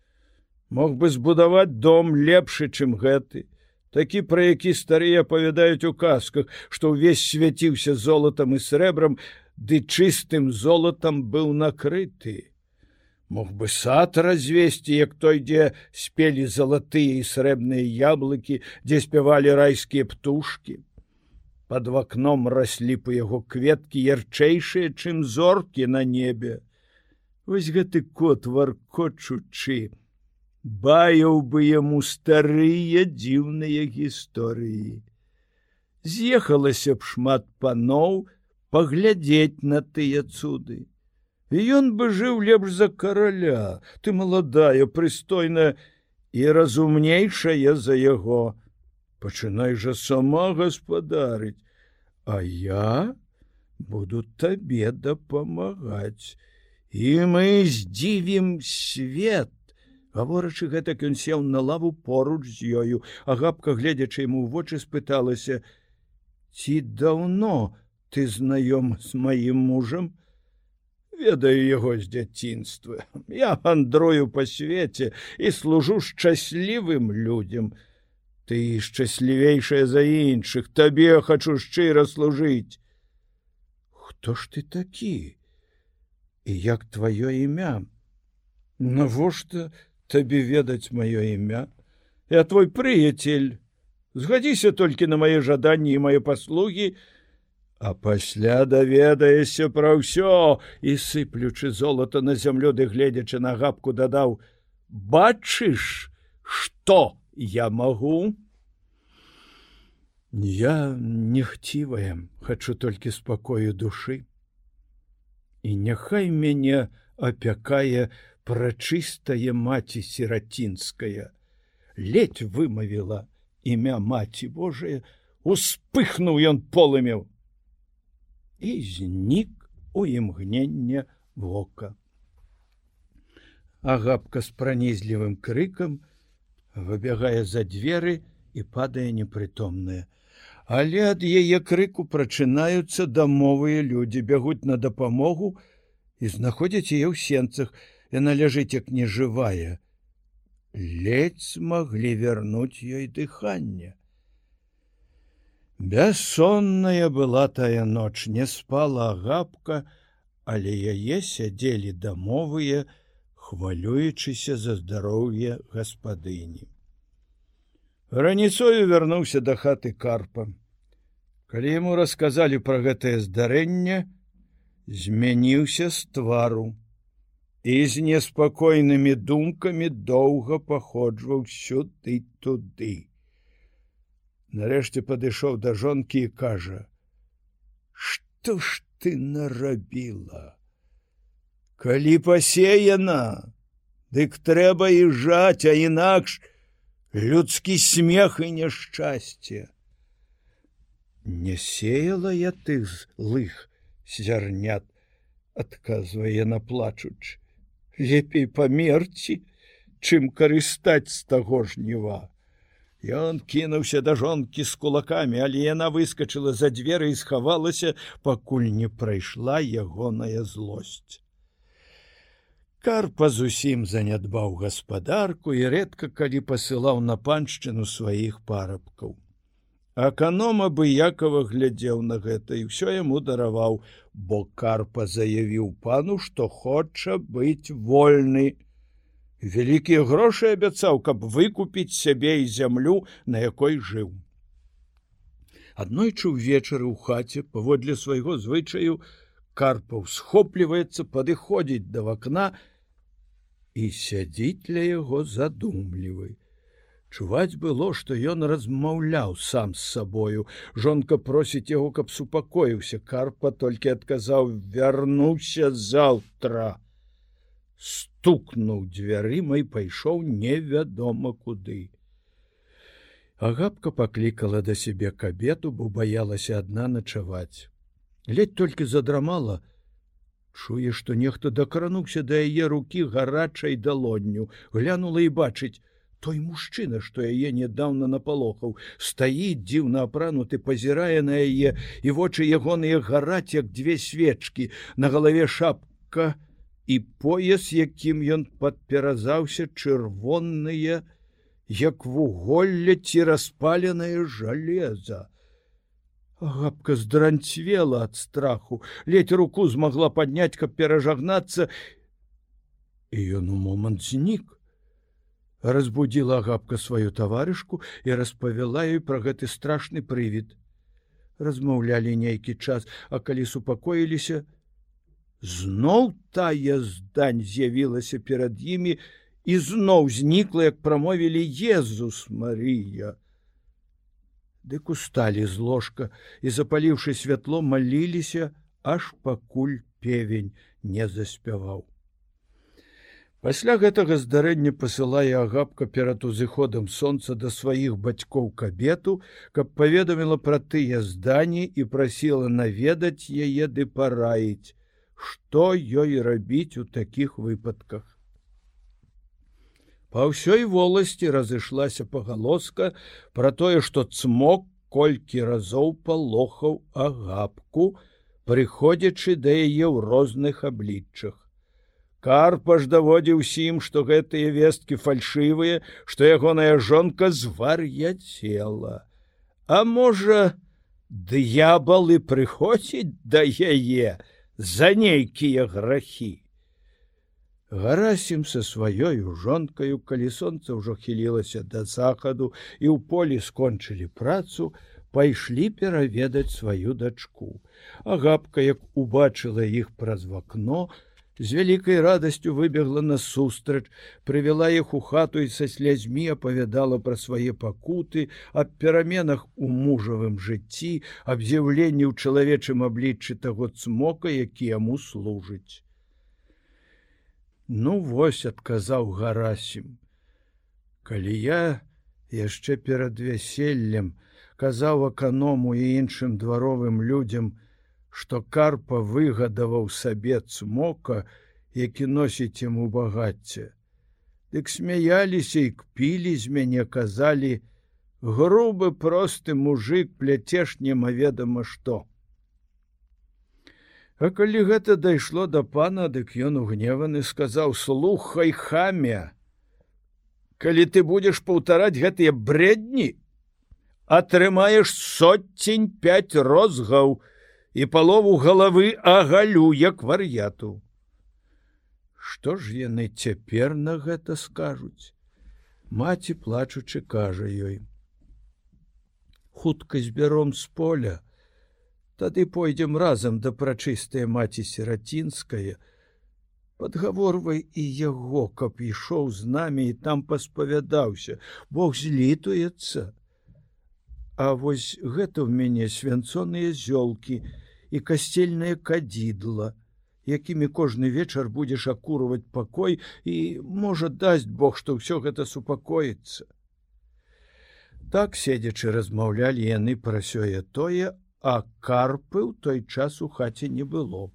мог бы збудаваць дом лепшы чым гэты. Такі пра які старыя павядаюць у казках што ўвесь свяціўся золатам і срэбрам ды чыстым золатам быў накрыты. Мог бы сад развесці як той дзе спелі залатыя і срэбныя яблыкі дзе спявалі райскія птушки под вакном раслі па яго кветкі ярчэйшыя, чым зоркі на небе. Вось гэты кот варкочучы, баяў бы яму старыя дзіўныя гісторыі. З'ехалася б шмат паноў паглядзець на тыя цуды. І ён бы жыў лепш за караля, ты маладая, прыстойная і разумнейшая за яго. Пачынай жа сама гаспадарыць, А я буду табе дапамагаць. І мы здзівім свет. Гаворачы гэтак ён сеў на лаву поруч з ёю, а габка гледзячы яму ў вочы спыталася: « Ці даўно ты знаём з маім мужам? Ведаю яго з дзяцінства. Я андрою па свеце і служу шчаслівым людям. Ты шчаслівейшая за іншых, табе хачу шчыра служыць. Хто ж ты такі? І як тваё імя? Навошта табе ведаць маё імя? Я твой прыяцель. Згадзіся толькі на мае жаданні і мае паслугі, А пасля даведаешся пра ўсё і сыплючы золата на зямлю ды гледзячы на гапку дадаў: « Бачыш, што я магу? Я нехцівая, хачу толькі спакою душы. І няхай мяне апякае прачыстая маці сірацінская. Ледь вымавіла імя маці Божая, успыхнуў ён полымеў і знік у імгнення вока. Агапка з пранізлівым крыкам выбягае за дзверы і падае непрытомная але ад яе крыку прачынаюцца дамовыя людзі бягуць на дапамогу і знаходзяць яе ў сенцах яна ляжыць як нежывая. Ледзь смаглі вярнуць ёй дыханне. Бяссонная была тая ноч не спала габка але яе сядзелі дамовыя хвалюючыся за здароўе гаспадыні. Раніцою вярнуўся да хаты карпа. Калі яму расказалі пра гэтае здарэнне, змяніўся з твару і з неспакойнымі думкамі доўга паходжваў сюды туды. Нарэшце падышоў да жонкі і кажа: « Што ж ты нарабіла? Калі пасеяна, дык трэба і жаць, а інакш, людскі смех і няшчасце. Не сеяла я ты злых зярнят, адказвае на плачуч. Лепей памерці, чым карыстаць з таго жніва. Ён кінуўся да жонкі з кулакамі, але яна выскочыла за дзверы і схавалася, пакуль не прайшла ягоная злосць. Карпа зусім занядбаў гаспадарку і рэдка калі пасылаў на паншчыну сваіх парабкаў. Аканома быякова глядзеў на гэта і ўсё яму дараваў, бо карпа заявіў пану, што хоча быць вольны. Вялікія грошы абяцаў, каб выкупіць сябе і зямлю, на якой жыў. Аднойчы ўвечары ў хаце паводле свайго звычаю, карпаў схопліваецца падыходзіць да вакна і сядзіць для яго задумлівы. Чуваць было, што ён размаўляў сам з сабою. Жонка просіць яго, каб супакоіўся. Карпа толькі адказаў: вярнуўся заўтра. Стукнуў дзвярыма і пайшоў невядома куды. Агапка паклікала да сябе кабету, бо баялася адна начаваць ледь толькі задрамала чуе што нехта дакрануўся да яе рукі гарачай далонню глянула і бачыць той мужчына што яе нядаўна напалохаў стаіць дзіўна апрануты пазірае на яе і вочы ягоныя гараць як дзве свечкі на галаве шапка і пояс якім ён падперазаўся чырвонныя як вуголле ці распаленае жалеза Габка здранцвела ад страху, ледь руку змагла падняць, каб перажагнацца. І ён у момант знік. Разбудзіла габка сваю таварышку і распавяла ёй пра гэты страшны прывід. размаўлялі нейкі час, а калі супакоіліся, зноў тая здань з'явілася перад імі і зноў знікла, як прамовілі Езус Марыя. Дык усталі з ложка і запаліўшы святло, маліліся, аж пакуль певень не заспяваў. Пасля гэтага здарэння пасылае агапка перад узыходам сонца да сваіх бацькоў кабету, каб паведаміла пра тыя здані і прасіла наведаць яе ды параіць, што ёй рабіць у такіх выпадках. Па ўсёй воласці разышлася пагалоска пра тое, што цмок колькі разоў палохаў агапку, прыходзячы да яе ў розных абліччах. Карпа ж даводзіў усім, што гэтыя весткі фальшывыя, што ягоная жонка звар'яцела. А можа, д'ябалы прыходзіць да яе за нейкія грахі. Гарасім са сваёю жонкаю, калі сонца ўжо хілілася да захаду і ў полі скончылі працу, пайшлі пераведаць сваю дачку. Агапка, як убачыла іх праз вакно, з вялікай радасцю выбегла насустрач, прывяла іх у хату і са слязьмі апавядала пра свае пакуты, аб пераменах у мужавым жыцці, аб з'яўленні ў чалавечым абліччы таго цмока, які яму служыць. Ну вось адказаў гарасім. Калі я яшчэ перад вяселлем казаў аканому і іншым дваровым людзям, што карпа выгадаваў сабе цмока, які носіць яму багацце. Дык смяяліся і кпілі з мяне казалі: грубы просты мужик пляцеш немаведама што. А калі гэта дайшло да пана, дык ён угневаны сказаў: слухай хамя, калі ты будзеш паўтараць гэтыя бредні, атрымаеш соцень пять розгаў, і палову галавы агалю як вар'яту. Што ж яны цяпер на гэта скажуць? Маці плачучы кажа ёй. Хутка збяром з поля, Тады пойдзем разам да прачыстая маці сірацінская, подгаворвай і яго, каб ішоў з намі і там паспавядаўся, Бог злітуецца. А вось гэта ў мяне свянцоныя зёлкі, і касцельнае кадзідла, якімі кожны вечар будзеш акурваць пакой і можа дасць Бог, што ўсё гэта супакоіцца. Так седзячы размаўлялі яны пра сёе тое, а карпы ў той час у хаце не было.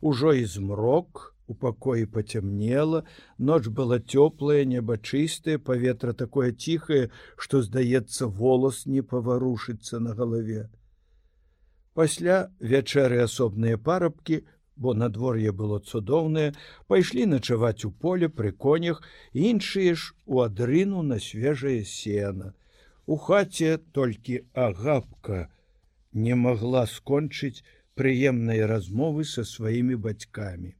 Ужо і змрок, У пакоі пацямнела, ноч была цёплая, неба чыстае, паветра такое ціхае, што, здаецца, волос не паварушыцца на галаве. Пасля вячэры асобныя парабкі, бо надвор'е было цудоўнае, пайшлі начаваць у поле пры конях, іншыя ж у адрыну на свежае сена. У хаце толькі агапка не магла скончыць прыемныя размовы са сваімі бацькамі.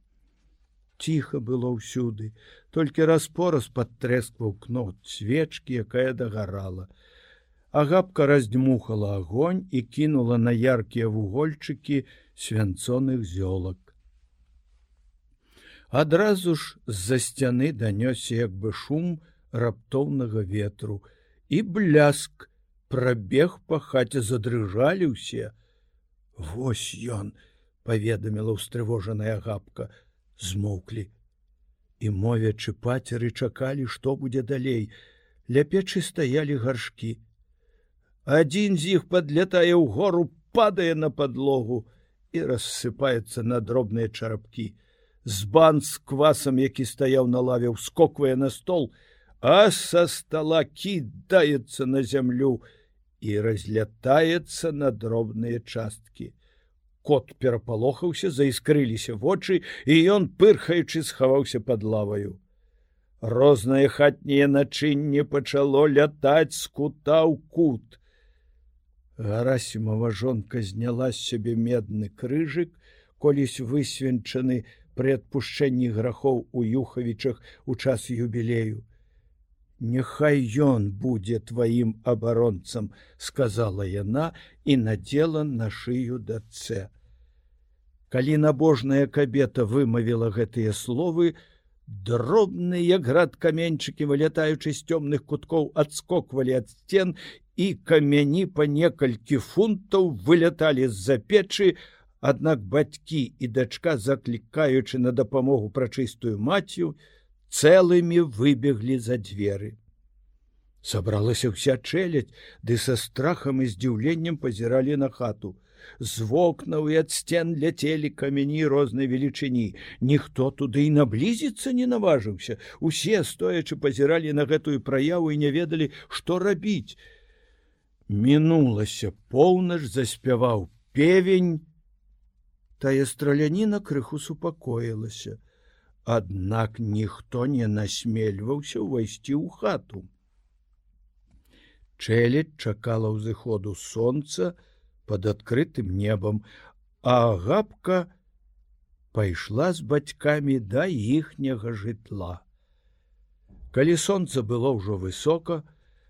Ціха было ўсюды, толькі раз-пораз падтрэскваў кнот свечкі, якая дагарала. Агапка раздзьмухала агонь і кінула на яркія вугольчыкі свянцоных зёлак. Адразу ж з-за сцяны данёсся як бы шум раптоўнага ветру і бляск прабег па хаце задрыжалі ўсе. Вось ён паведаміла ўстрывожаная гапка змоўклі і мовячы пацеры чакалі, што будзе далей. Ля печы стаялі гаршкі Адзін з іх подлетае ў гору, падае на подлогу і рассыпаецца на дробныя чарапкі. Збан з квасам, які стаяў на лаве, скоквае на стол, а са стола кідаецца на зямлю і разлятаецца на дробныя часткі. Кот перапалохаўся, заіскрыліся вочы, і ён пырхаючы схаваўся под лаваю. Рознае хатняе начынне пачало лятаць з кута ў кут. Гарасімова жонка зняла з сябе медны крыжык, колісь высвенчаны пры адпушчэнні грахоў у юхавічах у час юбілею. Няхай ён будзе тваім абаронцам, сказала яна і надзела на шыю дацэ. Калі набожная кабета вымавіла гэтыя словы, дробныя град каменьчыкі, вылятаючы з цёмных куткоў, адскоквалі ад сцен і камяні па некалькі фунтаў выляталі з-за печы, Аднак бацькі і дачка, заклікаючы на дапамогу прачыстую мацю, цэлымі выбеглі за дзверы. Сабралася ўся чэлядь, ды са страхам і здзіўленнем пазіралі на хату. З вокнаў і ад сцен ляцелі камяні рознай велічыні. Ніхто туды і наблізіцца не наважыўся. Усе, стоячы пазіралі на гэтую праяву і не ведалі, што рабіць. Мінулася поўнач заспяваў певень, тая страляніна крыху супакоілася. Аднак ніхто не насмельваўся ўвайсці ў хату. Чэлядь чакала ўзыходу сонца под адкрытым небам, а габка пайшла з бацькамі да іхняга жытла. Калі сонца было ўжо высока,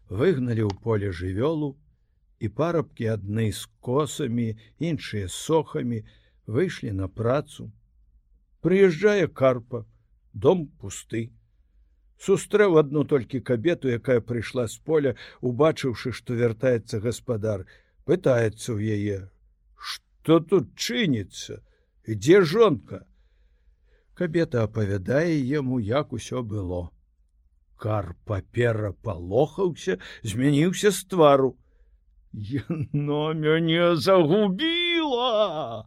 выгналі ў поле жывёлу, і парабкі адны з косамі, іншыя сохамі, выйшлі на працу. Прыязджае карпа, дом пусты. Сустрэў адну толькі кабету, якая прыйшла з поля, убачыўшы, што вяртаецца гаспадар, пытаецца ў яе: Што тут чыніцца, дзе жонка? Кабета апавядае яму, як усё было. Кар папера палохаўся, змяніўся з твару. Яно мяне загубіла!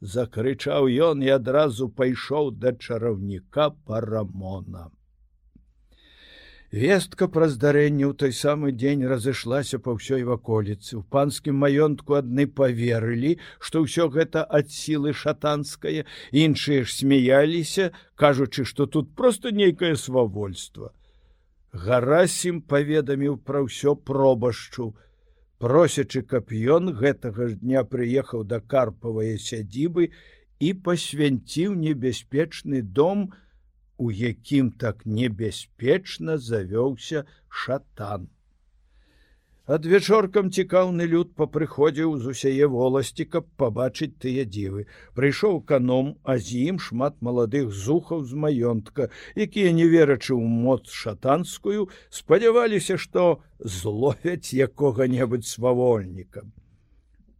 закрычаў ён і адразу пайшоў да чараўніка парамона. Вестка пра здарэнне ў той самы дзень разышлася па ўсёй ваколіцы. У панскім маёнтку адны поверылі, што ўсё гэта ад сілы шатанскае, іншыя ж смяяліся, кажучы, што тут просто нейкае свавольства. Гарасім паведаміў пра ўсё пробашчу, просячы каб ён гэтага ж дня прыехаў да карпавыя сядзібы і пасвянціў небяспечны дом, у якім так небяспечна завёўся шатан. Адвечоркам цікаўны люд папрыходзіў з усяе воласці, каб пабачыць тыя дзівы. Прыйшоў каном, а з ім шмат маладых зухаў з маёнтка, якія, не верачы ў моц шатанскую, спадзяваліся, што зловяць якога-небудзь свавольніка.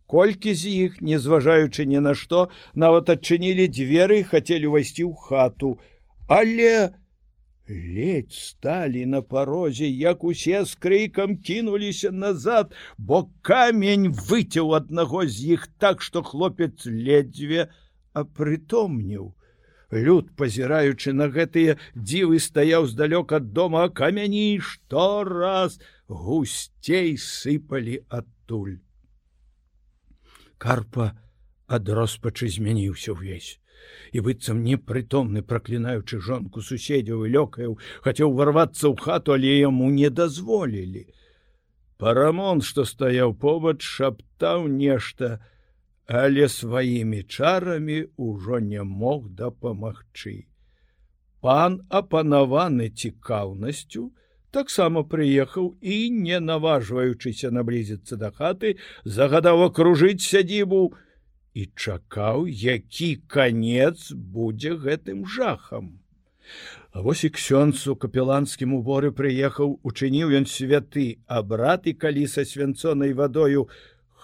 Колькі з іх, не зважаючы ні на што, нават адчынілі дзверы і хацелі ўвайсці ў хату, але ледь сталі на парозе як усе з крыкам кінуліся назад бо камень выцяў аднаго з іх так што хлопец ледзьве апрытомніў люд пазіраючы на гэтыя дзівы стаяў здалёк ад дома камяні што раз гусцей сыпалі адтуль. Карпа ад роспачы змяніўся ўвесь. І быццам непрытомны праклінаючы жонку суседзяў і лёкаяў хацеў варвацца ў хату але яму не дазволілі. Парамон што стаяў побач шаптаў нешта але сваімі чарамі ўжо не мог дапамагчы. Пан апанаваны цікаўнасцю таксама прыехаў і не наважваючыся наблізіцца да хаты загадаў акружыць сядзібу. і і чакаў, які канец будзе гэтым жахам. А вось і ксёнц у капеланскім уборы прыехаў, учыніў ён святы абрат і калі са свянцонай вадою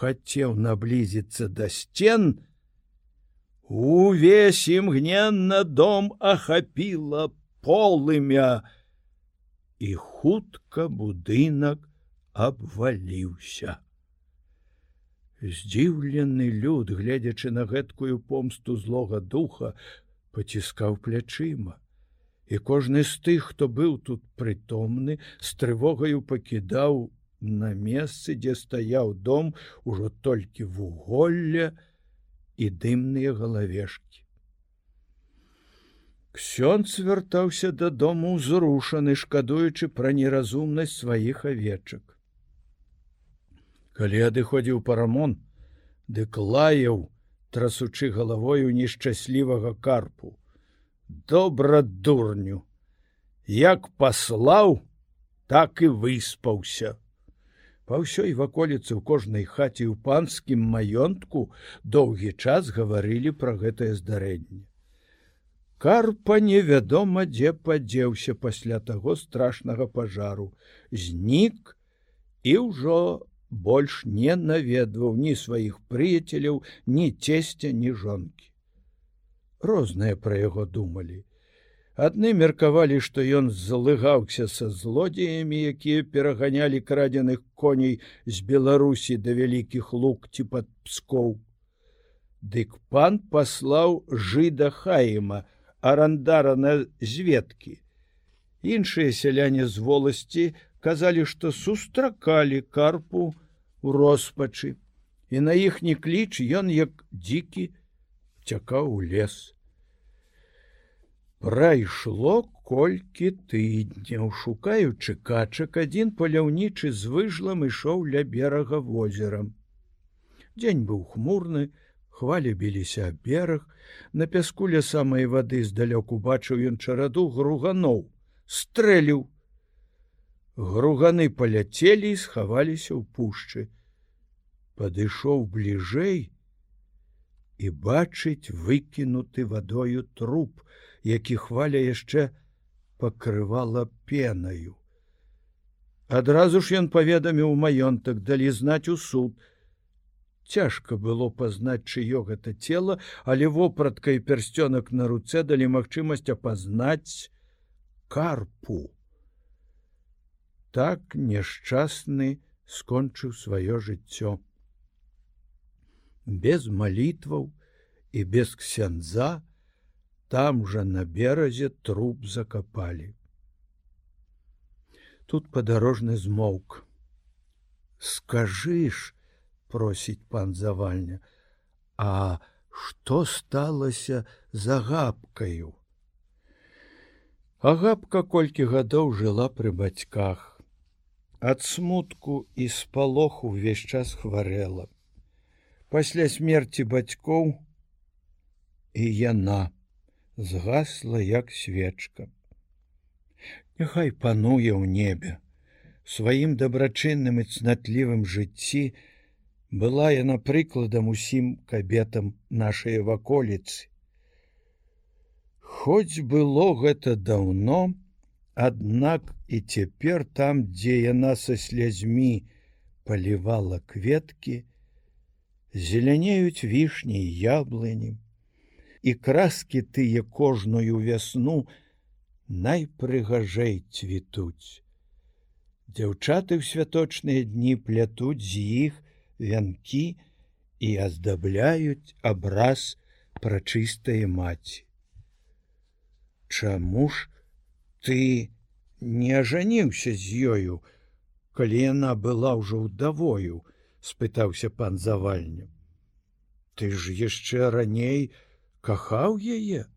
хацеў наблізіцца да сцен, увесь імгненна дом ахапіла полымя, і хутка будынак абваліўся. Здзіўлены люд, гледзячы на гэткую помсту злога духа, паціскаў плячыма. І кожны з тых, хто быў тут прытомны, з трывогаю пакідаў на месцы, дзе стаяў дом ужо толькі вуголля і дымныя галавешкі. Ксёнц вяртаўся дадому ўзрушаны, шкадуючы пра неразумнасць сваіх авечак калі адыходзіў парамон дык лаяў трасучы галавою нешчаслівага карпу добра дурню як паслаў так і выспаўся. Па ўсёй ваколіцы ў кожнай хаце ў панскім маёнтку доўгі час гаварылі пра гэтае здарэнне. Карпа невядома, дзе падзеўся пасля таго страшнага пажару, знік і ўжо больш не наведваў ні сваіх прыяцеляў, ні цесця, ні жонкі. Розныя пра яго думалі. Адны меркавалі, што ён залыгаўся са злодзеямі, якія пераганялі крадзеных коней з Беларусі да вялікіх лук ці пад пскоў. Дык пан паслаў жыда хаема, арандара на зведкі. Іншыя сяляне з воласці казалі, што сустракалі карпу у роспачы, і на іхні кліч ён як дзікі цякаў у лес. Прайшло колькі тыдняў, шукаючы качак, адзін паляўнічы з выжлам ішоў ля берага возерам. Дзень быў хмурны, хвалі біліся аб бераг, на пяску ля самай вады здалёку бачыў ён чараду груганоў, стрэліў. Груганы паляцелі і схаваліся ў пушчы. Падышоў бліжэй і бачыць выкінуты вадою труп, які хваля яшчэ пакрывала пенаю. Адразу ж ён паведаміў маёнтак далі знаць у суд. Цяжка было пазнаць чыё гэта цела, але вопратка і пярсцёнак на руцэ далі магчымасць апазнаць карпу. Так няшчасны скончыў сваё жыццё. Без малітваў і без ксяндза, там жа на беразе труп закапалі. Тут падарожны змоўк. Скажыш, просіць пан завальня, А што сталася за габкаю? Агапка колькі гадоў жыла пры бацьках. Ад смутку і спалоху ўвесь час хварэла. Пасля смерти бацькоў і яна згасла як свечка. Няхай пануе ў небе, сваім дабрачынным і цнатлівым жыцці была яна прыкладам усім кабетам нашай ваколіцы. Хоць было гэта даўно, аднак і цяпер там, дзе яна са слязьмі палівала кветкі, зелянеюць вішні яблынем, і краскі тыя кожную вясну найпрыгажэй цвітуць. Дзяўчаты ў святочныя дні плятуць з іх вянкі і аздабляюць абраз прачыстае маці. Чаму ж ты не ажаніўся з ёю, калі яна была ўжо ўдавою, спытаўся пан завальню. Ты ж яшчэ раней, кахаў яе,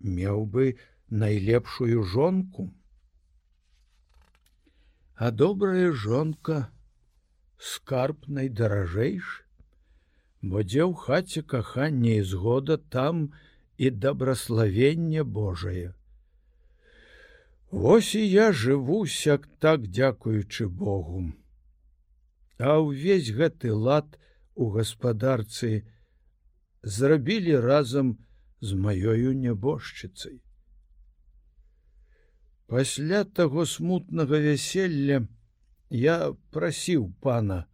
меў бы найлепшую жонку. А добрая жонка скарб найдаражэйш, бо дзе ў хаце кахання і згода там і дабраславенне Божае. Вось і я жыву сяк так дзякуючы Богу. А ўвесь гэты лад у гаспадарцы, зрабілі разам з маёю нябожчыцай. Пасля таго смутнага вяселля я прасіў пана,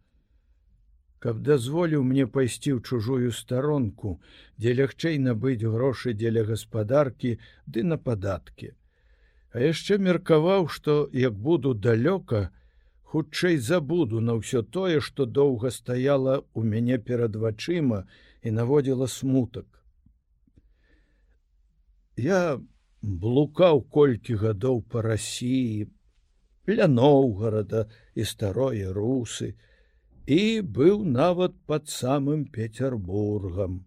каб дазволіў мне пайсці ў чужую старонку, дзе лягчэй набыць грошы дзеля гаспадаркі ды на падаткі. А яшчэ меркаваў, што як буду далёка, хутчэй забуду на ўсё тое, што доўга стаяла ў мяне перад вачыма і наводзіла смутак. Я блукаў колькі гадоў па рассіі, ля Ноўгарада і старое русы і быў нават пад самым Петербургам.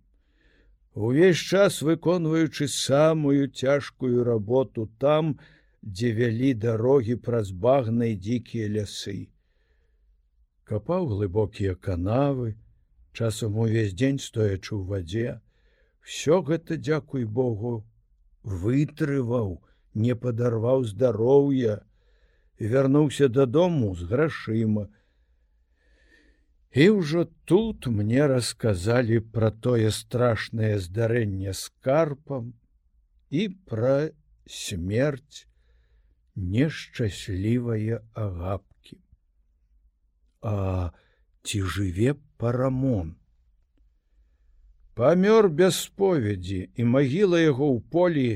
Увесь час выконваючы самую цяжкую работу там, дзе вялі дарогі праз багнай дзікія лясы. Капаў глыбокія канавы, часам увесь дзень стоячы ў вадзе все гэта дзякуй Богу вытрываў не падарваў здароўя вярнуўся дадому з грашыма. І ўжо тут мне расказалі пра тое страшнае здарэнне з карпам і пра смерць нешчаслівае агапкі. А ці жыве парамон? Памёр без споведзі і магіла яго ў полі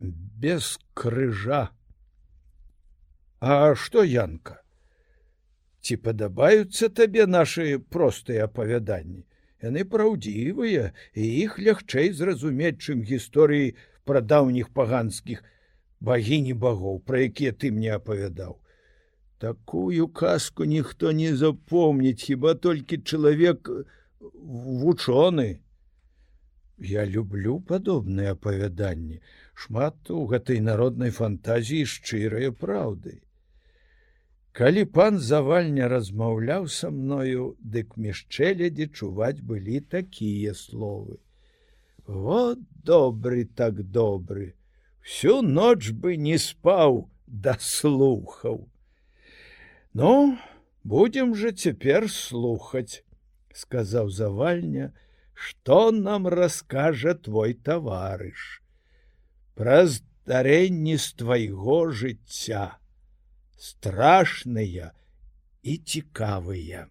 без крыжа. А што янка? Ці падабаюцца табе нашы простыя апавяданні. Яны праўдзівыя і іх лягчэй зразумець, чым гісторыі пра даўніх паганскіх багіні багоў, пра якія ты мне апавядаў. Такую казку ніхто не запомніць, хіба толькі чалавек вучоны. Я люблю падобныя апавяданні, шмат у гэтай народнай фантазіі шчырыя праўдай. Калі пан завальня размаўляў са мною, дык мішчэлядзі чуваць былі такія словы. Вот добры так добры, всю ноч бы не спаў да слухаў. Ну, будем жа цяпер слухаць, сказаў завальня, што нам раскажа твой таварыш. Праз дарэнні з твайго жыцця страшныя і цікавыя.